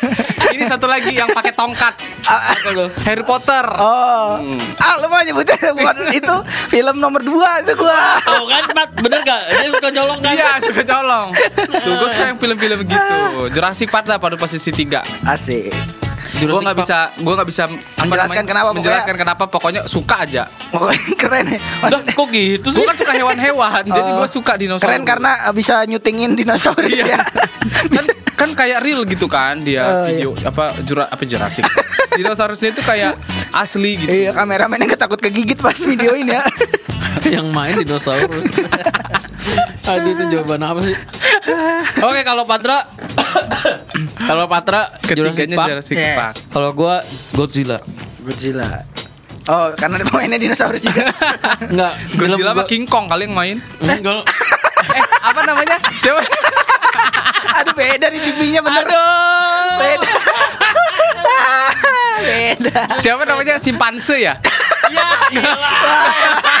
(laughs) Ini satu lagi yang pakai tongkat. Ah, Harry Potter. Oh, Hmm. ah lu mau nyebutnya (laughs) bukan itu film nomor 2 itu gua. Oh kan, Pat, bener gak? Dia suka nyolong kan? Iya, suka colong. (laughs) Tuh, gue suka yang film-film gitu. Jurassic Park lah pada posisi tiga. Asik. Gue nggak bisa, gue nggak bisa Menjelaskan namanya, kenapa, pokoknya- menjelaskan kenapa. Pokoknya suka aja. Pokoknya (laughs) keren ya. Maksudnya kok gitu sih? Gue kan suka hewan-hewan, (laughs) jadi Oh. gue suka dinosaurus. keren karena bisa nyutingin dinosaurus Iya. ya. (laughs) kan, kan kayak real gitu kan dia Oh, video apa jura apa Jurassic. Dinosaurusnya itu kayak asli gitu. Iya, kameramennya ketakut kegigit pas videoin ya. yang main dinosaurus. Aduh itu jawaban apa sih? Oke kalau Patra Kalau Patra Jurassic Ketiganya Park. Jurassic. Park. Kalau gua Godzilla. Godzilla. Oh, karena ada pemainnya dinosaurus juga. (laughs) Enggak, Godzilla sama King Kong kali yang main. Enggak. (laughs) eh, apa namanya? Siapa? (laughs) Aduh, beda di TV-nya bener. Aduh. Beda. beda. Siapa namanya? Simpanse ya? Ya,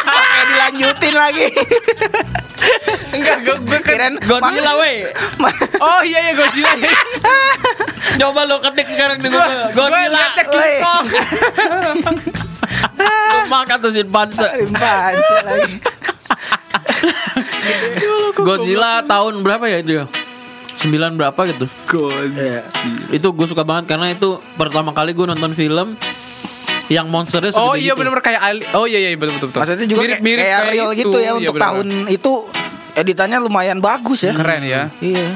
Kayak dilanjutin lagi. Enggak, gue gue Kirain Godzilla weh. Oh iya ya Godzilla. (laughs) Coba lo ketik sekarang di Google. Godzilla. King. Kong. Lu makan tuh simpanse. Rimpan lagi. Godzilla tahun berapa ya dia? 9 berapa gitu Iya. Itu gue suka banget karena itu pertama kali gue nonton film Yang monsternya segede Oh iya gitu. benar-benar kayak Ali. Oh iya iya betul betul. betul. Maksudnya juga kayak, mirip-mirip kayak real itu. gitu ya Iya, untuk benar-benar. tahun itu editannya lumayan bagus ya. keren ya. Iya.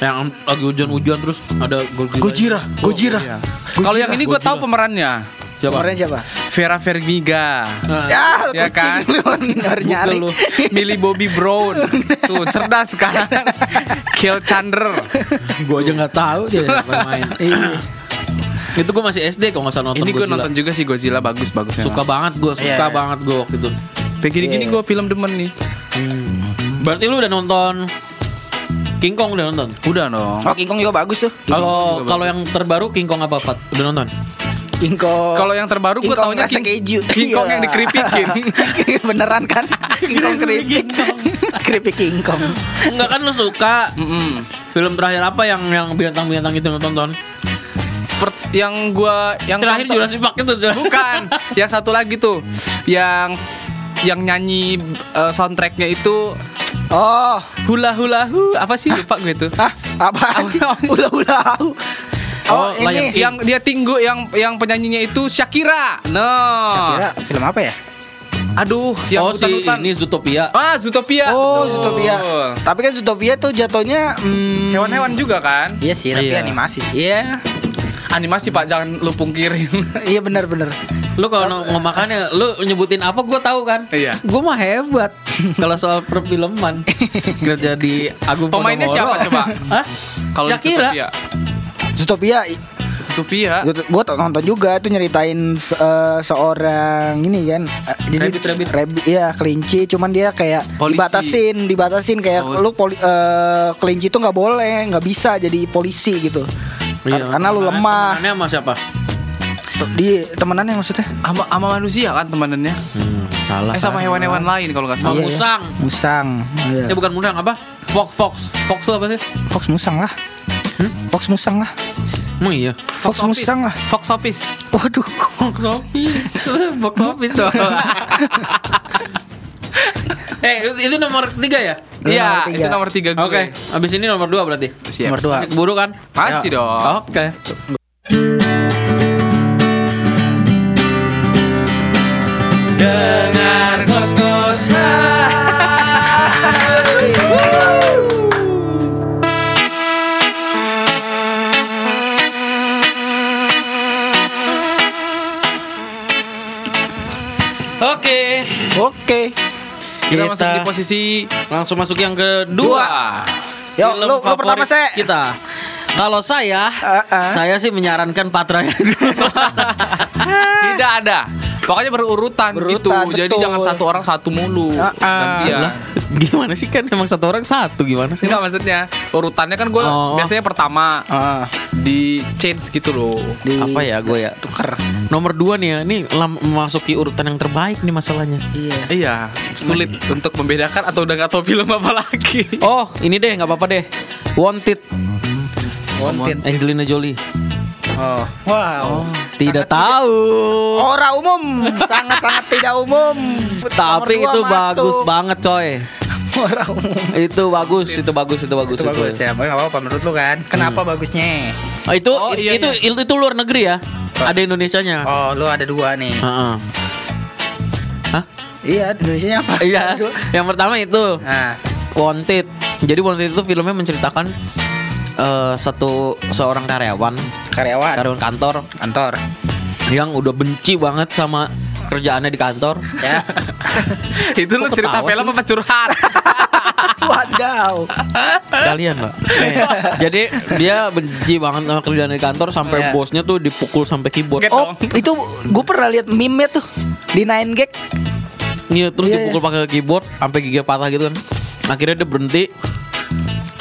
Yang lagi hujan-hujan terus ada Godzilla Gojira, Gojira. Iya. Kalau yang ini gue tahu pemerannya. Siapa? Kemarin siapa? Vera Vermiga. Nah, Ya, Ya kan? nyari nyari. Lu. Millie Bobby Brown. Tuh cerdas kan. (laughs) Kill Chandler. gue aja nggak tahu dia main. Iya. Itu gue masih SD kok nggak salah nonton Ini gue nonton juga sih Godzilla bagus bagus Suka banget gue, suka Iya, iya. banget gue waktu itu. Kayak gini-gini Iya. gue film demen nih. Berarti lu udah nonton King Kong udah nonton? Udah dong. Oh King Kong juga bagus tuh. Kalau kalau yang terbaru King Kong apa Pat? Udah nonton? King Kong. Kalau yang terbaru gue taunya King, keju. King Kong Iya. yang dikeripikin. (laughs) Beneran kan? King Kong keripik. (laughs) keripik King Kong. Enggak kan lu suka Mm-mm. film terakhir apa yang yang bintang-bintang itu nonton? Per- yang gua yang Terakhir tonton- Jurassic Park itu bukan (laughs) yang satu lagi tuh yang yang nyanyi eh, soundtracknya itu Oh, hula hula hu apa sih lupa gue tuh ah, apaan sih? Ula-ula. (laughs) Oh, Oh, Lion ini King. yang dia tinggu yang yang penyanyinya itu Shakira no Kira film apa ya? aduh yang oh si hutan-hutan. ini Zootopia. ah Zootopia Oh, Betul. Zootopia. Tapi kan Zootopia tuh jatuhnya hmm, hewan-hewan juga kan Iya sih, tapi Iya. animasi sih. Iya. Animasi pak jangan lu pungkirin (laughs) Iya benar-benar. Lu kalau ng- ngemakannya lu nyebutin apa gua tahu kan? Iya. Gua mah hebat (laughs) kalau soal perfilman. (laughs) Kerja di Agung Pemainnya Podomoro. siapa coba? Hah? kalau Shakira. Zootopia Zootopia gue nonton juga itu nyeritain se- eh, seorang ini kan eh, jadi Rabbit, rabbit. rabbit, iya kelinci cuman dia kayak Polisi. dibatasin dibatasin kayak Oh. lu poli, eh, kelinci itu nggak boleh nggak bisa jadi polisi gitu Iya, karena lu lemah temenannya sama siapa? di temenannya maksudnya sama, sama manusia kan temenannya Hmm, salah. eh sama hewan-hewan lain kalau nggak salah Iya, iya. musang. musang iya. Ya bukan musang apa? Fox Fox. Fox itu apa sih? fox musang lah fox musang lah Emang iya. fox, Office. musang lah Fox Office waduh Fox Office. (laughs) Fox Office dong. (laughs) (laughs) eh, itu nomor tiga ya? Iya, Nomor itu tiga. nomor tiga gue. Oke, abis ini nomor dua berarti. Siap. Nomor dua. Keburu kan? Pasti Ya. dong. Oke. Dengar masuk di posisi Langsung masuk yang kedua. Yo, Film lu- pertama, Se. Kita. Kalau saya, Ah, ah. saya sih menyarankan Patra yang (laughs) tidak ada. Pokoknya berurutan, Berurutan, gitu. Jadi jangan satu orang satu mulu. Ah, ah. Gantian. Lah, gimana sih kan emang satu orang satu gimana sih? Enggak maksudnya urutannya kan gue Oh. biasanya pertama Ah, di change gitu loh. di Apa ya gue ya? tuker Nomor dua nih ya, ini memasuki urutan yang terbaik nih masalahnya. iya Iya, sulit untuk membedakan atau udah nggak tahu film apa lagi. Oh, ini deh nggak apa-apa deh. Wanted, Wanted. Angelina Jolie. Oh. Wow. Tidak tahu. Ora umum, sangat-sangat tidak umum. Tapi itu masuk. bagus banget coy. Ora umum. Itu bagus, itu bagus, itu bagus, Itu bagus ya, apa-apa menurut lu kan? Kenapa bagusnya? Oh, itu Oh, iya, itu, itu itu luar negeri ya. Ada Indonesianya. Oh, lu ada dua nih. Heeh. Hah? Iya, Indonesia apa? Iya. Yang pertama itu Nah, Wanted. Jadi Wanted itu filmnya menceritakan eh, satu seorang karyawan, karyawan karyawan kantor kantor. yang udah benci banget sama kerjaannya di kantor. Ya. (laughs) itu lu cerita film apa curhat? (laughs) Wadaw. Sekalian, Pak. Eh, jadi dia benci banget sama kerjaan di kantor sampai Iya. bosnya tuh dipukul sampai keyboard. Get Oh, itu gue pernah lihat meme tuh di Nine Gag. Iya, terus Iya, dipukul pakai keyboard sampai gigi patah gitu kan. Akhirnya dia berhenti.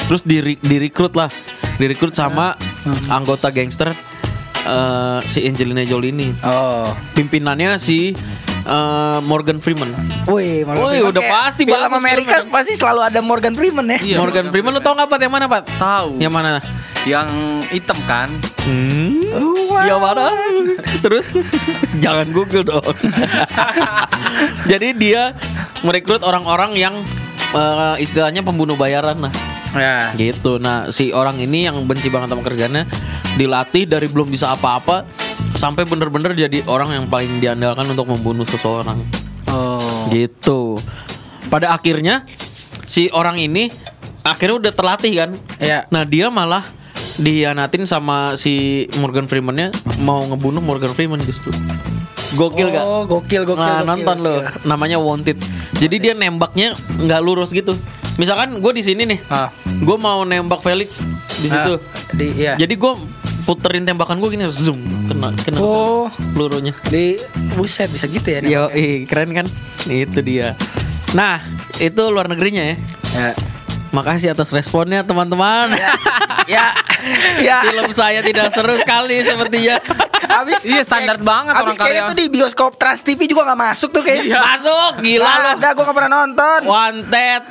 Terus di direkrut lah. Direkrut sama anggota gangster eh, si Angelina Jolie ini. Oh. Pimpinannya si eh, Morgan Freeman. Wih, Morgan Wih, Freeman udah kayak pasti film Amerika filmnya. pasti selalu ada Morgan Freeman ya. Iya, Morgan Morgan Freeman lu tau nggak Pat yang mana Pat? Tahu. Yang mana? Yang hitam kan? Hmm. Wah. Ya mana? Terus jangan Google dong. (laughs) Jadi dia merekrut orang-orang yang eh, istilahnya pembunuh bayaran lah. Ya. Gitu. Nah, si orang ini yang benci banget sama kerjanya dilatih dari belum bisa apa-apa sampai bener-bener jadi orang yang paling diandalkan untuk membunuh seseorang. Oh. Gitu. Pada akhirnya si orang ini akhirnya udah terlatih kan. Iya. Nah, dia malah dihianatin sama si Morgan Freeman-nya mau ngebunuh Morgan Freeman justru. Gokil gak? Oh, gokil gokil. Nah, gokil, nonton lo. Namanya Wanted. Jadi dia nembaknya nggak lurus gitu. Misalkan gue di sini nih, Ah. gue mau nembak Felix di situ. Ah, di iya. Jadi gue puterin tembakan gue gini zoom kena kena Oh. pelurunya. Di buset bisa gitu ya. Yo, ih, keren kan? Itu dia. Nah, itu luar negerinya ya. Ya. Makasih atas responnya teman-teman. ya. ya. (laughs) Film saya tidak seru sekali sepertinya. (laughs) Abis Iya, standar banget abis orang kayaknya kaya. tuh di bioskop Trans TV juga nggak masuk tuh kayaknya. Masuk, gila lu. ada gue nggak pernah nonton. Wanted.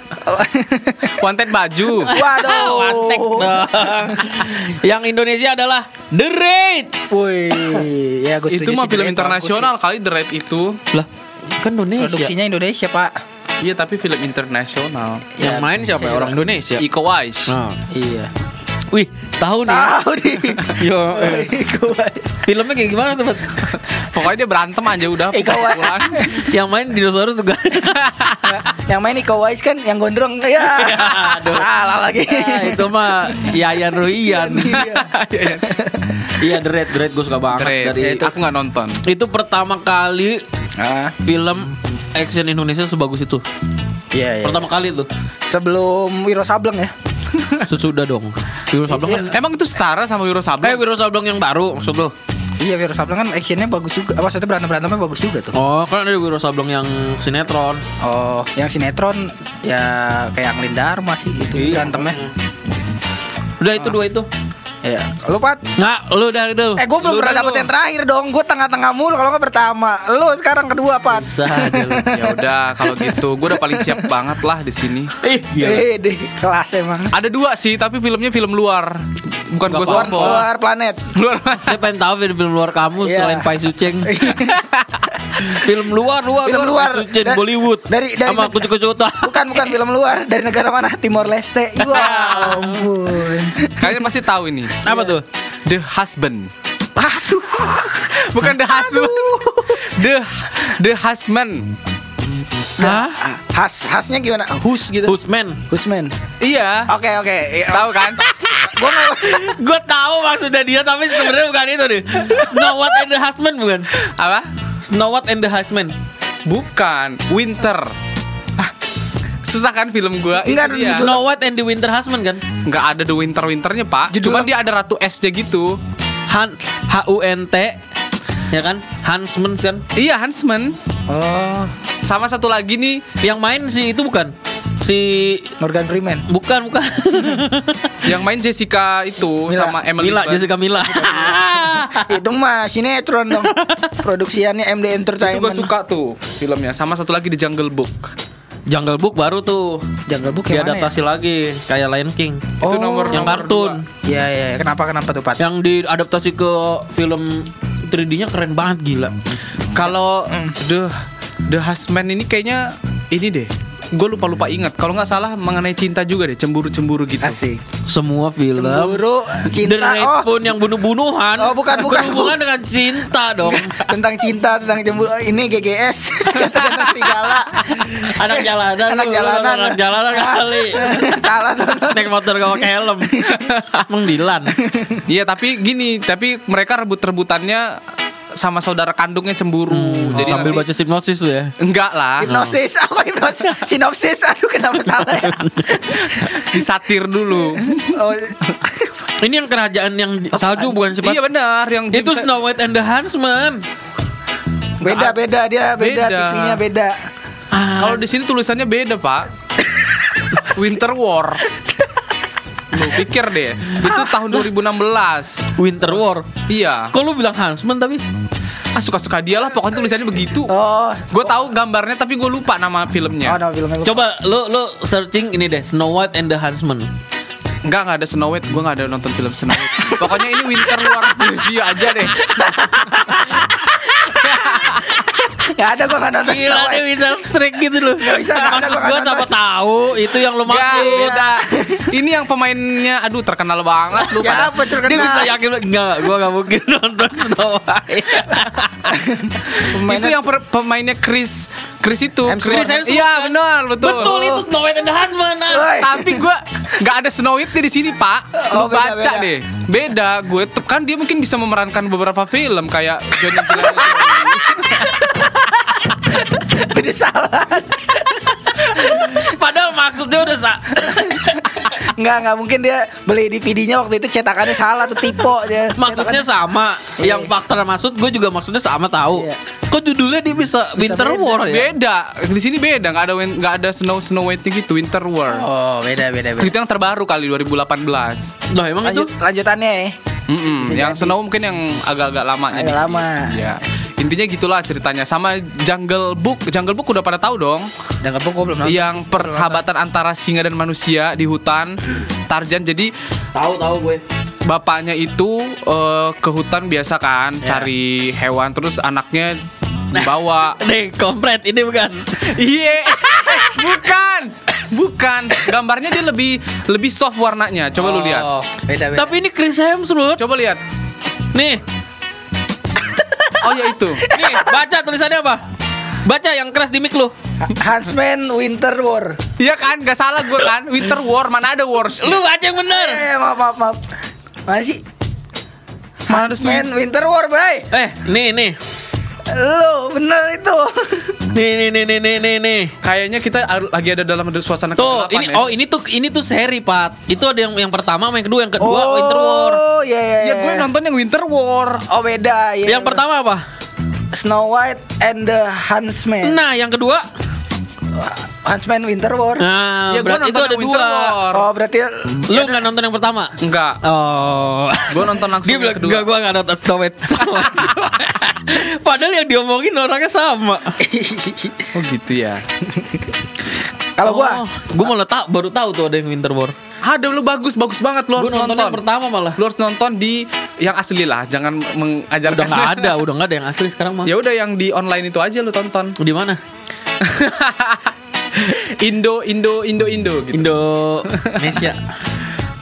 (laughs) Wanted baju. Waduh. Wanted dong. Yang Indonesia adalah The Raid. Wih, ya gue itu mah film internasional kali The Raid itu. Lah, kan Indonesia. Produksinya Indonesia pak. Iya, tapi film internasional. Yang Ya, main siapa? saya Orang. Indonesia. Iko Uwais. Nah. Iya. Wih, tahu nih. Tahu nih. (laughs) Yo, eh. Filmnya kayak gimana tuh? Pokoknya dia berantem aja udah. Pukulan. (laughs) yang main dinosaurus juga. (laughs) yang main Iko Uwais kan yang gondrong (laughs) ya. aduh. Salah lagi. Ah, itu mah Yayan Ruian. Iya, The Raid, The Raid gue suka banget Raid. dari Aku nggak nonton. itu pertama kali Ah, film action Indonesia sebagus itu. iya, iya. Pertama kali tuh. Sebelum Wiro Sableng ya. Sesudah dong. Wiro Sableng kan Emang itu setara sama Wiro Eh, Sableng? Wiro Sableng yang baru maksud lo? Iya Wiro Sableng kan actionnya bagus juga. Maksudnya berantem berantemnya bagus juga tuh. Oh, kan ada Wiro Sableng yang sinetron. Oh, yang sinetron ya kayak Anglin Dharma sih itu berantemnya. Udah itu dua itu. Iya. Lu Pat? Nah, lu udah itu. Eh gue belum Lu pernah dapet lu. yang terakhir dong. Gue tengah-tengah mulu kalau nggak pertama. Lu sekarang kedua Pat. Ya udah kalau gitu, gue udah paling siap banget lah di sini. Ih, Eh deh kelas emang. Ada dua sih, tapi filmnya film luar, bukan gue Luar, sombong. luar planet. Luar. Saya pengen tahu film-film luar kamu Iya. selain Pai Suceng. (laughs) film luar, luar, Film luar. Pai Suceng Da- Bollywood. dari- dari sama kucu-kucu utah. Bukan bukan (laughs) film luar dari negara mana? Timor Leste. (laughs) Wah, ampun. Kalian pasti tahu ini. Apa tuh? The Husband. Aduh. Bukan The Husband. The The Husband. Hah? Ah, Has hasnya gimana? Hus gitu. Husman. Husman. Iya. Oke oke. Iya. Tahu kan? (laughs) Gua nggak- (laughs) Gue tahu maksudnya dia tapi sebenarnya bukan itu deh. Snow White and the Husband bukan? Apa? Snow White and the Husband. Bukan. Winter. Ah, Susah kan film gua? Enggak, dia. judul- Snow White and the Winter Husband kan? Nggak ada the winter winternya pak. Judul Cuman dia ada ratu S-nya gitu. Han H U N T ya kan? Huntsman kan? Iya Huntsman. Oh, Sama satu lagi nih. Yang main sih itu bukan si Morgan Freeman. bukan bukan (laughs) Yang main Jessica itu Mila. sama Emily Mila. Jessica Mila (laughs) Itu mah sinetron dong. Produksiannya MD Itu Entertainment. gue suka tuh filmnya. Sama satu lagi The Jungle Book. Jungle Book baru tuh Jungle Book yang mana ya? diadaptasi lagi kayak Lion King Oh, Itu nomor yang nomor kartun Iya iya. Kenapa kenapa tuh Pat? yang diadaptasi ke film 3D-nya keren banget gila Kalau The The Husband ini kayaknya ini deh. Gue lupa lupa ingat. Kalau nggak salah mengenai cinta juga deh, cemburu cemburu gitu. Asik. semua film Cemburu, cinta. The Raid Oh, pun yang bunuh-bunuhan Oh, bukan, bukan. berhubungan dengan cinta dong (laughs) tentang cinta, tentang cemburu. Ini GGS. Tentang serigala. anak jalanan Anak lu, jalanan. anak jalanan kali (laughs) Salah naik motor gak pakai helm (laughs) emang Dilan Iya, tapi gini, tapi mereka rebut-rebutannya sama saudara kandungnya cemburu. Jadi sambil nanti- baca hipnosis tuh ya enggak lah. Hipnosis, aku hipnosis, sinopsis, aduh kenapa salah ya? (laughs) Disatir dulu. Oh, ini yang kerajaan yang di- salju bukan sih iya benar, yang itu James- Snow White and the Huntsman beda beda dia beda, Beda. TV-nya beda. Kalau di sini tulisannya beda, Pak. (laughs) Winter War. Lu pikir deh, itu tahun 2016. Winter War Iya. kok lu bilang Huntsman tapi Ah suka-suka dia lah, pokoknya tulisannya begitu. Oh, Gue tahu gambarnya tapi gue lupa nama oh filmnya. nama filmnya lupa. coba lu lu searching ini deh Snow White and the Huntsman Enggak, enggak ada Snow White. Gue enggak ada nonton film Snow White. Pokoknya ini Winter War dia aja deh. (laughs) Ya ada gua nggak nonton Snow Gila dia White. bisa strike gitu loh Nggak bisa, ada, Maksud gue nonton. Itu yang lu Enggak, maksud beda. Ini yang pemainnya aduh terkenal banget lu Ya apa terkenal? Dia bisa yakin Enggak gue gak mungkin (laughs) nonton Snow White Pemainnya- Itu yang per- pemainnya Chris Chris itu. Chris Iya, kan? benar, betul. Betul itu Snow White and the Huntsman. Woi. Tapi gue nggak ada Snow White di sini pak. Lu Oh, baca beda. deh. Beda. Gue tuh kan dia mungkin bisa memerankan beberapa film kayak Johnny Jelani. (laughs) Beda salah. Maksudnya udah sa (laughs) Enggak, enggak mungkin dia beli DVD-nya waktu itu cetakannya salah tuh tipe dia. Maksudnya sama, Iya. yang faktor maksud gue juga maksudnya sama tahu. Iya. Kok judulnya dia bisa, Winter beda. War ya? Beda. Di sini beda, nggak ada nggak ada Snow Snow White gitu, Winter War. Oh, beda beda beda. Itu yang terbaru kali 2018. Lah emang Lanjut, itu lanjutannya ya. Mm-mm, Bisa yang jadi. Snow mungkin yang agak-agak lamanya Agak lama. Ya. Intinya gitulah ceritanya. Sama Jungle Book. Jungle Book udah pada tahu dong. Jangan pokok belum nonton. Yang persahabatan antara singa dan manusia di hutan. Tarzan jadi tahu tahu gue. bapaknya itu eh, ke hutan biasa kan Ya. cari hewan terus anaknya dibawa. (laughs) Nih, kompret ini bukan. (laughs) Iya. bukan. Bukan. Gambarnya dia lebih lebih soft warnanya. Coba lu lihat. Oh, beda beda. Tapi ini Chris Hemsworth. Coba lihat. Nih, Oh ya itu. nih, baca tulisannya apa? Baca yang keras di mic lu. Huntsman Winter War. Iya kan, gak salah gue kan. Winter War mana ada wars? Lu baca yang bener. Eh, maaf maaf maaf. Masih Huntsman? Winter War, Bray. Eh, nih nih. Lu bener itu. (laughs) Nih nih nih nih nih nih nih. Kayaknya kita lagi ada dalam suasana Tuh, ini ya. oh ini tuh ini tuh seri, Pat. Itu ada yang yang pertama, sama yang kedua, yang kedua Winter War. Oh, iya iya. Ya gue nonton yang Winter War. Oh, beda ya. Yang pertama apa? Snow White and the Huntsman. Nah, yang kedua. Huntsman Winter War. Nah, Ya, gua berarti itu ada yang Winter dua. War. Oh, berarti Lu nggak nonton yang pertama? Enggak. Oh. Gue nonton langsung Dia yang kedua. enggak gua enggak nonton Snow White. (laughs) Snow White, Snow White." Padahal yang diomongin orangnya sama. (laughs) Oh gitu ya. (laughs) Kalau gua gue malah tak baru tahu tuh ada yang Winter War. Ada lu bagus, bagus banget lu harus nonton, nonton. yang pertama malah. Lu harus nonton di yang asli lah, jangan mengajarkan. Udah nggak ada, (laughs) udah nggak ada yang asli sekarang mah. ya udah yang di online itu aja lu tonton. Di mana? Indo, Indo, Indo, Indo gitu. Indonesia.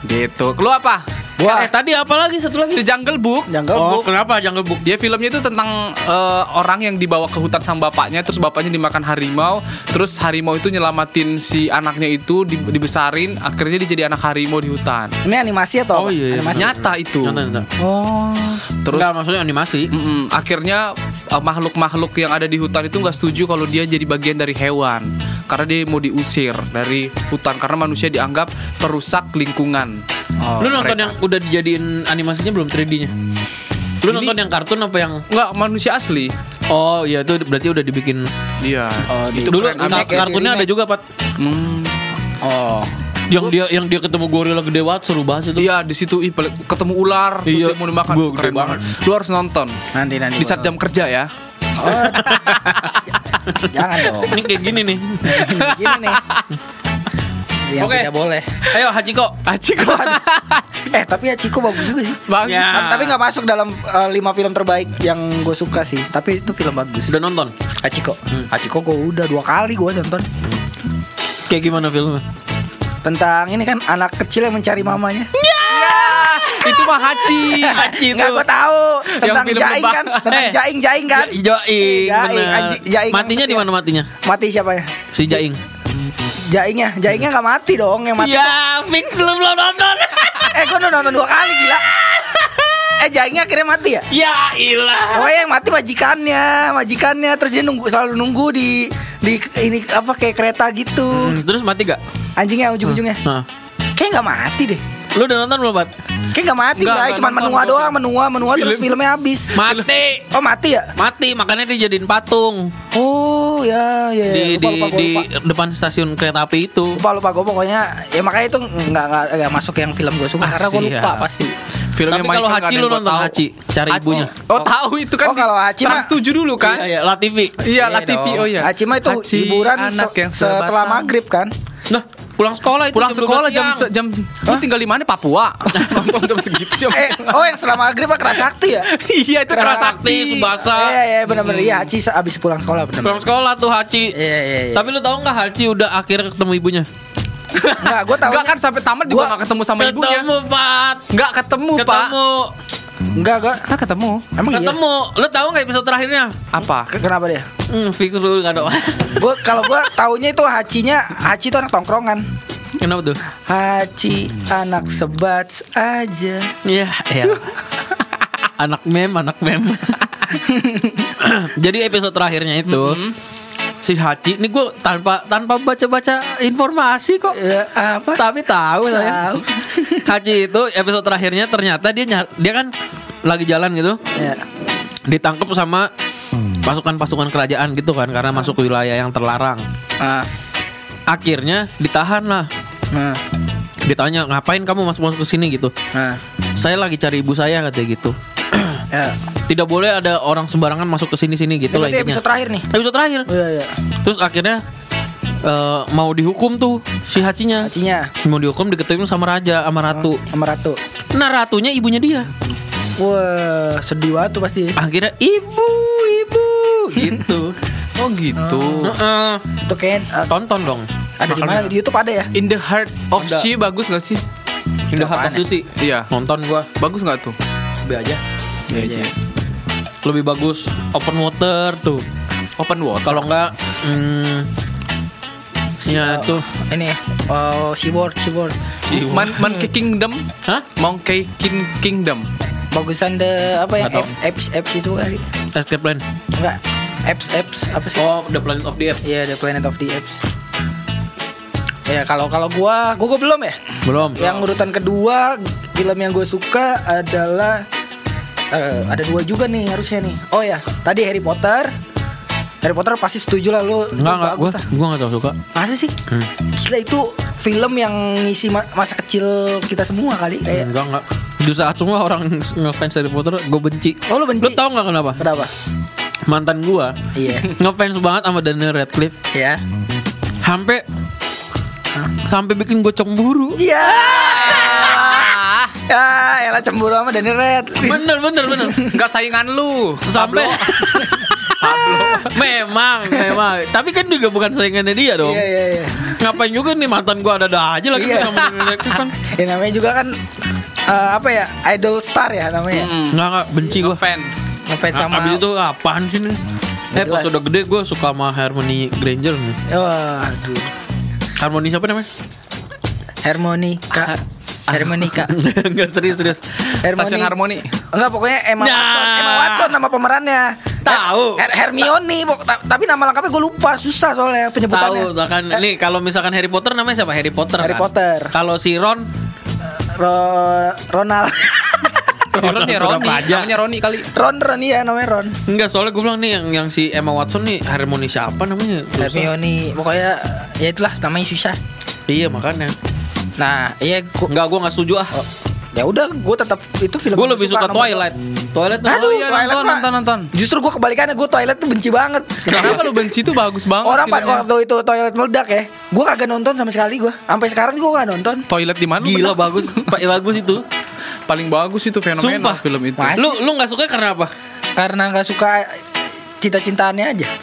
Gitu. Lu apa? Wah. Eh tadi apa lagi satu lagi? The Jungle Book. Jungle oh, Book. kenapa Jungle Book? Ya filmnya itu tentang eh, orang yang dibawa ke hutan sama bapaknya Terus bapaknya dimakan harimau Terus harimau itu nyelamatin si anaknya itu di- Dibesarin Akhirnya dia jadi anak harimau di hutan Ini animasi atau Oh, apa? iya, iya. Animasi. Nyata itu Nonton, nonton. Oh. Terus Enggak, maksudnya animasi. mm-mm, akhirnya eh, makhluk-makhluk yang ada di hutan itu nggak setuju kalau dia jadi bagian dari hewan Karena dia mau diusir dari hutan Karena manusia dianggap perusak lingkungan Oh, Lu nonton mereka. yang udah dijadiin animasinya belum 3D-nya? Lu Ini- nonton yang kartun apa yang Nggak, manusia asli Oh iya itu berarti udah dibikin Iya Oh, Itu Dulu keren nah, kayak kartunnya ada juga, Pat. Hmm. Oh. Yang dia yang dia ketemu gorila gede banget seru banget itu. Iya di situ ih, ketemu ular terus Iya. dia mau dimakan Gua keren banget. banget. Lu harus nonton Nanti nanti. di saat jam kerja ya. Oh. (laughs) Jangan dong. Ini kayak gini nih. Gini nih. Yang Oke. tidak boleh. Ayo Hachiko. Aciko. (laughs) Eh tapi ya Ciko bagus juga sih. Bang. Ya. Tapi nggak masuk dalam uh, lima film terbaik yang gue suka sih. Tapi itu film bagus. Udah nonton? Hachiko. Hachiko gue udah dua kali gue nonton. Kayak gimana filmnya? Tentang ini kan anak kecil yang mencari mamanya. Itu mah Hachi. Hachi Nggak gue tahu tentang film Jaing kan, tentang Eh. Jaing Jaing kan. Ja- Jaing, Jaing, Jaing yang Matinya di mana matinya? Mati siapanya? Si Jaing. Jaingnya, Jaingnya nggak mati dong, yang mati. Ya, fix belum belum nonton. Eh gue udah nonton dua kali gila. Eh Jaingnya akhirnya mati ya? ya ilah. Oh yang mati majikannya, majikannya terus dia nunggu selalu nunggu di di ini apa kayak kereta gitu. Hmm, terus mati gak? Anjingnya ujung-ujungnya. Nah. Kayak nggak mati deh. Lu udah nonton belum, Pat? Kayak nggak mati Nggak, Bray. nggak Cuman nonton menua gua doang, menua, menua terus Film. filmnya habis. Mati. Oh mati ya? Mati, makanya dia jadiin patung Oh ya ya. di lupa, di lupa, gua di lupa. depan stasiun kereta api itu. lupa lupa gue pokoknya ya makanya itu nggak nggak nggak masuk yang film gue suka Ah, karena gue lupa siap. pasti Filmnya Tapi kalau ada lu nonton tahu. Hachi, cari Hachi. ibunya. Oh tahu itu kan. Oh, kalau Hachi mah- Trans 7 dulu kan? Iya, iya, La TV. Iya, La TV. dong. Oh iya. Acima itu Hachi, hiburan anak yang setelah maghrib kan Nah, pulang sekolah itu Pulang jam 12 sekolah jam se- jam lu tinggal di mana Papua? (laughs) Nonton jam segitu jam. eh oh yang setelah maghrib apa kerasakti ya iya itu Keras keras Sakti, sakti. Subasa. iya iya benar-benar iya Haji abis pulang sekolah benar Pulang sekolah tuh Hachi. iya iya iya Tapi lu tahu nggak Hachi udah akhirnya ketemu ibunya? nggak gue tahu Enggak kan sampai tamat juga Gua- enggak ketemu sama ibunya. Ketemu, Pat. Enggak ketemu, Pak. Ketemu. Enggak Enggak ketemu. emang iya Ketemu. Lu tahu nggak episode terakhirnya? Apa? Ke- kenapa dia Hmm, fix lu nggak ada. (laughs) gue kalau gue taunya itu Hacinya Haci itu anak tongkrongan Kenapa tuh? Haci anak sebat aja Iya, iya. anak mem, anak mem. (laughs) Jadi episode terakhirnya itu si Hachi. Ini gue tanpa tanpa baca-baca informasi kok. Ya, apa? Tapi tahu saya. (laughs) Hachi itu episode terakhirnya ternyata dia nyar- dia kan lagi jalan gitu. Ya. Ditangkap sama pasukan-pasukan kerajaan gitu kan karena masuk ke wilayah yang terlarang. Ah. Akhirnya ditahan lah. Nah. Ditanya ngapain kamu masuk-masuk ke sini gitu. Nah. Saya lagi cari ibu saya katanya gitu. Ya. Tidak boleh ada orang sembarangan masuk ke sini-sini gitu lah Itu intinya. episode terakhir nih. Episode terakhir. Oh, iya, iya. Terus akhirnya eh, mau dihukum tuh si Hachinya. Hachinya Mau dihukum diketuin sama raja sama ratu. sama Ratu. Nah ratunya ibunya dia. Wah, sedih banget tuh pasti. Akhirnya ibu, ibu gitu. (laughs) Oh gitu. Heeh. Itu kayak eh, Tonton dong. ada di mana? Di YouTube ada ya? In the Heart of. She bagus gak sih? In the Heart of Sea. Iya. Nonton gua. Bagus gak tuh? Be aja. Iya, Iya. iya. Lebih bagus open water tuh. Open water. Kalau enggak hmm, ya eh, tuh. Ini oh Seaboard, Seaboard. Man Monkey Kingdom. Hah? Monkey King Kingdom. Bagusan the apa tahu. apps apps itu kali. Escape Plan. Enggak. Apps apps apa sih? Oh, The Planet of the Apes. Iya, The Planet of the Apes. Ya kalau kalau gua, gua, gua belum ya. Belum. Yang urutan kedua film yang gue suka adalah eh, ada dua juga nih harusnya nih. Oh ya, tadi Harry Potter. Harry Potter pasti setuju lah lu. Enggak enggak gua lah. gua enggak tahu suka. Masa sih? Hmm. Gila itu film yang ngisi ma- masa kecil kita semua kali kayak. Enggak enggak. Di saat semua orang ngefans Harry Potter, gue benci. Oh lu benci? Lu tau nggak kenapa? Kenapa? Mantan gua Iya. ngefans banget sama Daniel Radcliffe. ya. Sampai sampai bikin gue cemburu. Iya. Ya, elah cemburu sama Daniel Radcliffe. Bener bener bener. Gak saingan lu. Sampai (laughs) memang memang. Tapi kan juga bukan saingannya dia dong. Iya, iya, iya. Ngapain juga nih mantan gua ada-ada aja lagi Iya. sama kan. (laughs) Ya namanya juga kan eh, apa ya? Idol star ya namanya. Hmm. Enggak enggak benci gua. Fans. Ngefans Nah, sama Abis itu apaan sih nih? Eh pas udah gede gue suka sama Harmony Granger nih Waduh. Harmony siapa namanya? Harmonika. Enggak (laughs) serius serius Stasiun Harmoni. Enggak pokoknya Emma Nah. Watson, Emma Watson nama pemerannya. Tahu. Her- Hermione, ta- tapi nama lengkapnya gue lupa, susah soalnya penyebutannya. Tahu kan nih kalau misalkan Harry Potter namanya siapa? Harry Potter Harry kan? Potter. Kalau si Ron Ro- Ronald. Ron ya Roni. Namanya Roni kali. Ron Ron iya namanya Ron. Enggak soalnya gue bilang nih yang yang si Emma Watson nih Harmony siapa namanya? Hermione, pokoknya ya itulah namanya susah. Iya makanya. Nah, iya gua, Enggak gue nggak setuju ah. ya udah gue tetap itu film gue yang lebih gua suka nomor- Twilight. Twilight tuh Aduh, Oh iya, Twilight nonton, mah- nonton, nonton. Justru gue kebalikannya gue Twilight tuh benci banget. Kenapa lu benci tuh bagus banget Orang pada waktu itu Twilight meledak ya, gue kagak nonton sama sekali gue. Sampai sekarang gue gak nonton. Toilet di mana? Gila bagus, (laughs) Pak bagus itu. Paling bagus itu fenomenal Sumpah. film itu. Mas- Lu lu nggak suka karena apa? Karena nggak suka cita-cintaannya aja. (laughs)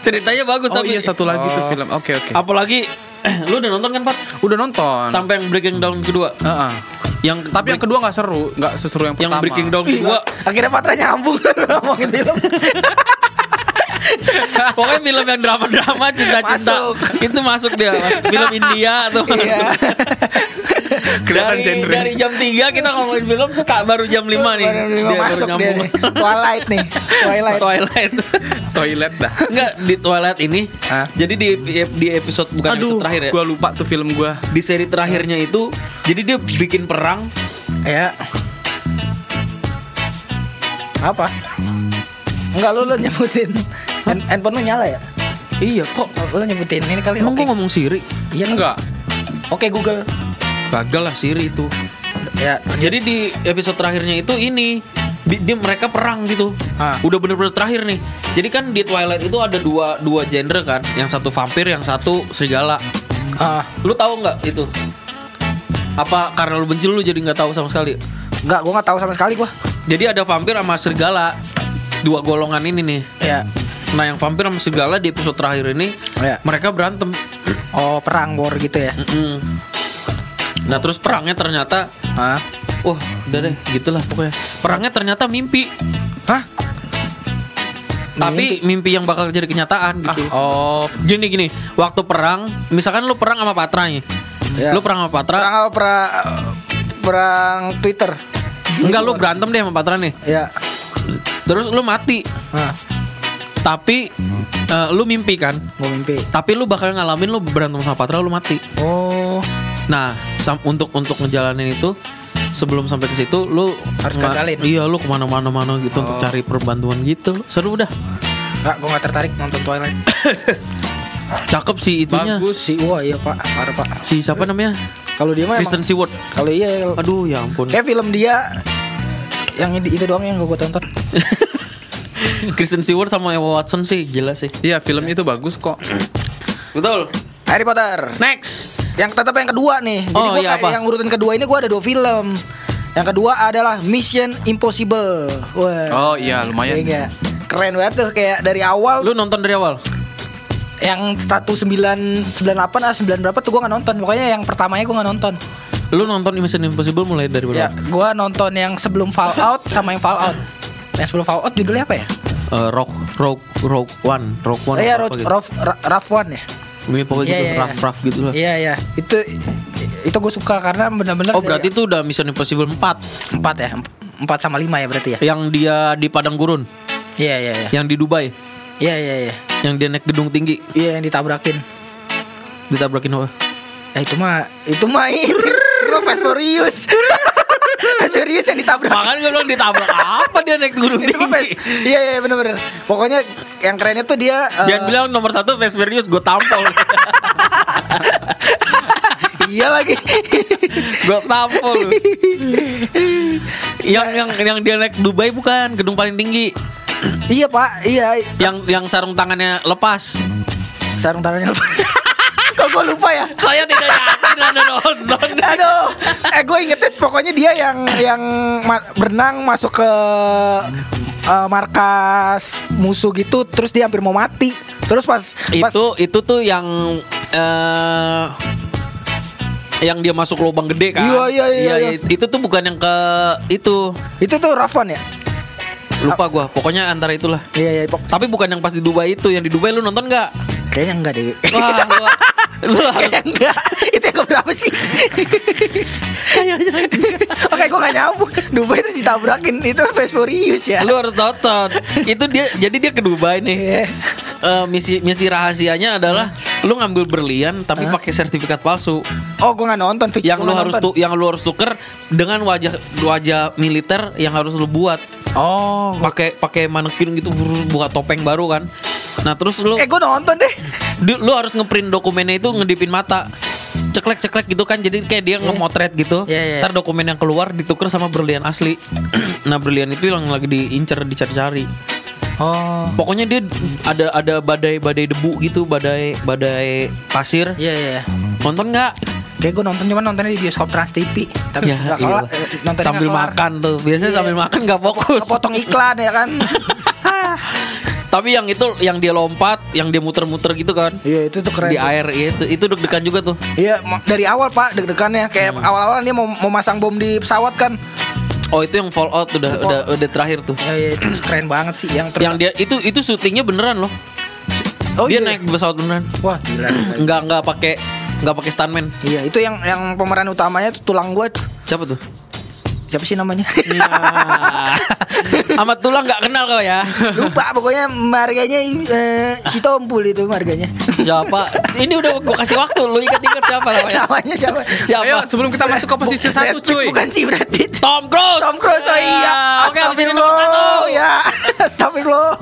Ceritanya bagus Oh tapi iya satu lagi tuh Oh. film. Oke oke. apalagi eh, lu udah nonton kan Pat? Udah nonton. Sampai yang Breaking Down kedua. Heeh. Yang Tapi yang kedua nggak seru, nggak seseru yang yang pertama. Breaking Down Ih, kedua akhirnya Patra nyambung (laughs) ngomongin film. (laughs) (laughs) Pokoknya film yang drama-drama cinta-cinta itu masuk dia. Film India atau Iya. Kelihatan dari, genre. dari jam 3 kita ngomongin film kak baru jam 5 nih. Baru lima Dia masuk dia nyambung. nih. Twilight nih. Twilight. Twilight. Toilet dah. Enggak di Twilight ini. Hah? Jadi di di episode bukan Aduh, episode terakhir ya. gua lupa tuh film gua. Di seri terakhirnya itu jadi dia bikin perang Ya. Apa? Enggak lu lu nyebutin. Hand- handphone lu nyala ya? Iya kok Lu nyebutin ini kali. Emang Oke. gua ngomong Siri? Iya Enggak. Oke Google. Gagal lah Siri itu Ya. Jadi di episode terakhirnya itu ini dia mereka perang gitu. Ah. Udah bener-bener terakhir nih. Jadi kan di Twilight itu ada dua dua genre kan, yang satu vampir, yang satu serigala. Ah, Lu tahu nggak itu? Apa karena lu benci lu jadi nggak tahu sama sekali? enggak, gua enggak tahu sama sekali gua. Jadi ada vampir sama serigala. Dua golongan ini nih. Ya. Nah, yang vampir sama serigala di episode terakhir ini Ya. mereka berantem. Oh, perang war gitu ya. Mm-mm. Nah, terus perangnya ternyata Hah? Wah, udah deh, gitulah pokoknya. Perangnya ternyata mimpi. Hah? Tapi mimpi yang bakal jadi kenyataan gitu. Oh, Gini gini, waktu perang, misalkan lu perang sama Patra nih. Ya. Lu perang sama Patra, perang apa perang perang Twitter. enggak lu berantem deh sama Patra nih. Ya. Terus lu mati. Hah. Tapi eh, lu mimpi kan? Gue mimpi. Tapi lu bakal ngalamin lu berantem sama Patra lu mati. Oh, Nah, sam- untuk untuk ngejalanin itu sebelum sampai ke situ lu Harus gagalin. Iya, lu ke mana-mana mana gitu untuk Oh. cari perbantuan gitu. Seru dah. enggak, gue nggak tertarik nonton Twilight. (coughs) Cakep sih itunya. Bagus. Si wah iya pak, parah pak. Si siapa namanya? Kalau dia mah Kristen Stewart. kalau iya, Aduh, ya ampun. kayak film dia yang itu doang yang gue tonton. (laughs) (laughs) Kristen Stewart sama Emma Watson sih gila sih. Iya film itu bagus kok. Betul. Harry Potter. Next. Yang tetap yang kedua nih. Jadi Oh, gua iya, apa? yang urutan kedua ini gue ada dua film. Yang kedua adalah Mission Impossible. Wah. Oh iya lumayan. Iya, Keren banget tuh kayak dari awal Lu nonton dari awal? yang 1998 atau 9 berapa tuh gue nggak nonton. Pokoknya yang pertamanya gue nggak nonton. Lu nonton Mission Impossible mulai dari Ya, berapa? gue nonton yang sebelum Fallout sama yang Fallout. Yang sebelum Fallout judulnya apa ya? Eh, Rock Rock Rock One, Rock One. Oh iya, Rough, gitu. Rough, One ya. Iya, pokoknya Iya, gitu, iya, rough iya. rough gitu lah. Iya iya. Itu itu gue suka karena benar-benar Oh berarti itu udah Mission Impossible 4 empat ya, empat sama lima ya berarti ya. Yang dia di padang gurun Iya iya iya. Yang di Dubai Iya iya iya. Yang dia naik gedung tinggi Iya yang ditabrakin. Ditabrakin apa? Ya itu mah itu mah ini. Fast Furious. (laughs) Furious yang ditabrak. Makanya gue bilang ditabrak apa dia naik Fast. tinggi Iya iya benar-benar. Pokoknya yang kerennya tuh dia eh, Jangan bilang nomor satu Fast Furious gue tampol (laughs) iya lagi. Gue tampol. Yang yang yang dia naik Dubai bukan gedung paling tinggi iya Pak, iya. Yang yang sarung tangannya lepas Sarung tangannya lepas. (laughs) Kok gue lupa ya? Saya tidak yakin anda nonton Aduh, (laughs) eh gue ingetnya pokoknya dia yang yang ma- berenang masuk ke eh, markas musuh gitu, terus dia hampir mau mati. Terus pas, pas itu itu tuh yang eh yang dia masuk lubang gede kan Iya, iya, iya, iya. itu tuh bukan yang ke itu itu tuh Rafan ya? lupa gua pokoknya antara itulah Iya iya, pok- tapi bukan yang pas di Dubai itu yang di Dubai lu nonton nggak kayaknya enggak deh. wah (laughs) lu harus Kayaknya enggak. Itu yang keberapa sih? Oke, gue gak nyambung. Dubai terus ditabrakin. Itu Fast Furious ya. lu harus nonton itu dia jadi dia ke Dubai nih Iya. Eh, misi misi rahasianya adalah lu ngambil berlian tapi pakai sertifikat palsu Oh, gue gak nonton. fix. yang lu harus nonton. tuh yang lu harus tuker dengan wajah wajah militer yang harus lu buat Oh. pakai pakai manekin gitu buat topeng baru kan nah terus lu Eh, gue nonton deh. Lu harus ngeprint dokumennya itu ngedipin mata ceklek ceklek gitu kan jadi kayak dia ngemotret gitu Iya, iya. ntar dokumen yang keluar ditukar sama berlian asli (clears throat) nah berlian itu yang lagi diincer dicari-cari Oh. pokoknya dia ada ada badai badai debu gitu badai badai pasir Iya iya. iya. nonton nggak Kayak gue nonton cuman nontonnya di bioskop Trans TV. Tapi ya nggak iya. kelar. eh, sambil makan tuh biasanya Iya. sambil makan nggak fokus Potong iklan ya kan. (laughs) tapi yang itu yang dia lompat yang dia muter-muter gitu kan Iya itu tuh keren. di tuh. air iya, itu itu deg-degan juga tuh Iya dari awal pak deg-degannya kayak Hmm. awal-awal dia mau mau masang bom di pesawat kan. oh itu yang Fallout udah udah udah terakhir tuh Ya, iya itu (clears throat) keren banget sih yang yang dia itu itu syutingnya beneran loh oh, dia iya. naik pesawat beneran Wah gila. (clears throat) nggak nggak pakai nggak pakai stuntman iya itu yang yang pemeran utamanya tuh tulang gue tuh. siapa tuh Siapa sih namanya? Nah, Ahmad Tulang nggak kenal kau ya Lupa pokoknya marganya eh, si Tompul itu marganya. siapa ini udah gua kasih waktu lu ingat-ingat siapa namanya Namanya siapa? siapa Ayo sebelum kita masuk ke posisi Brad satu cuy. Bukan si Brad Pitt. Tom Cruise Tom Cruise oh iya. Oke abis ini nomor satu. Ya. Astagfirullah.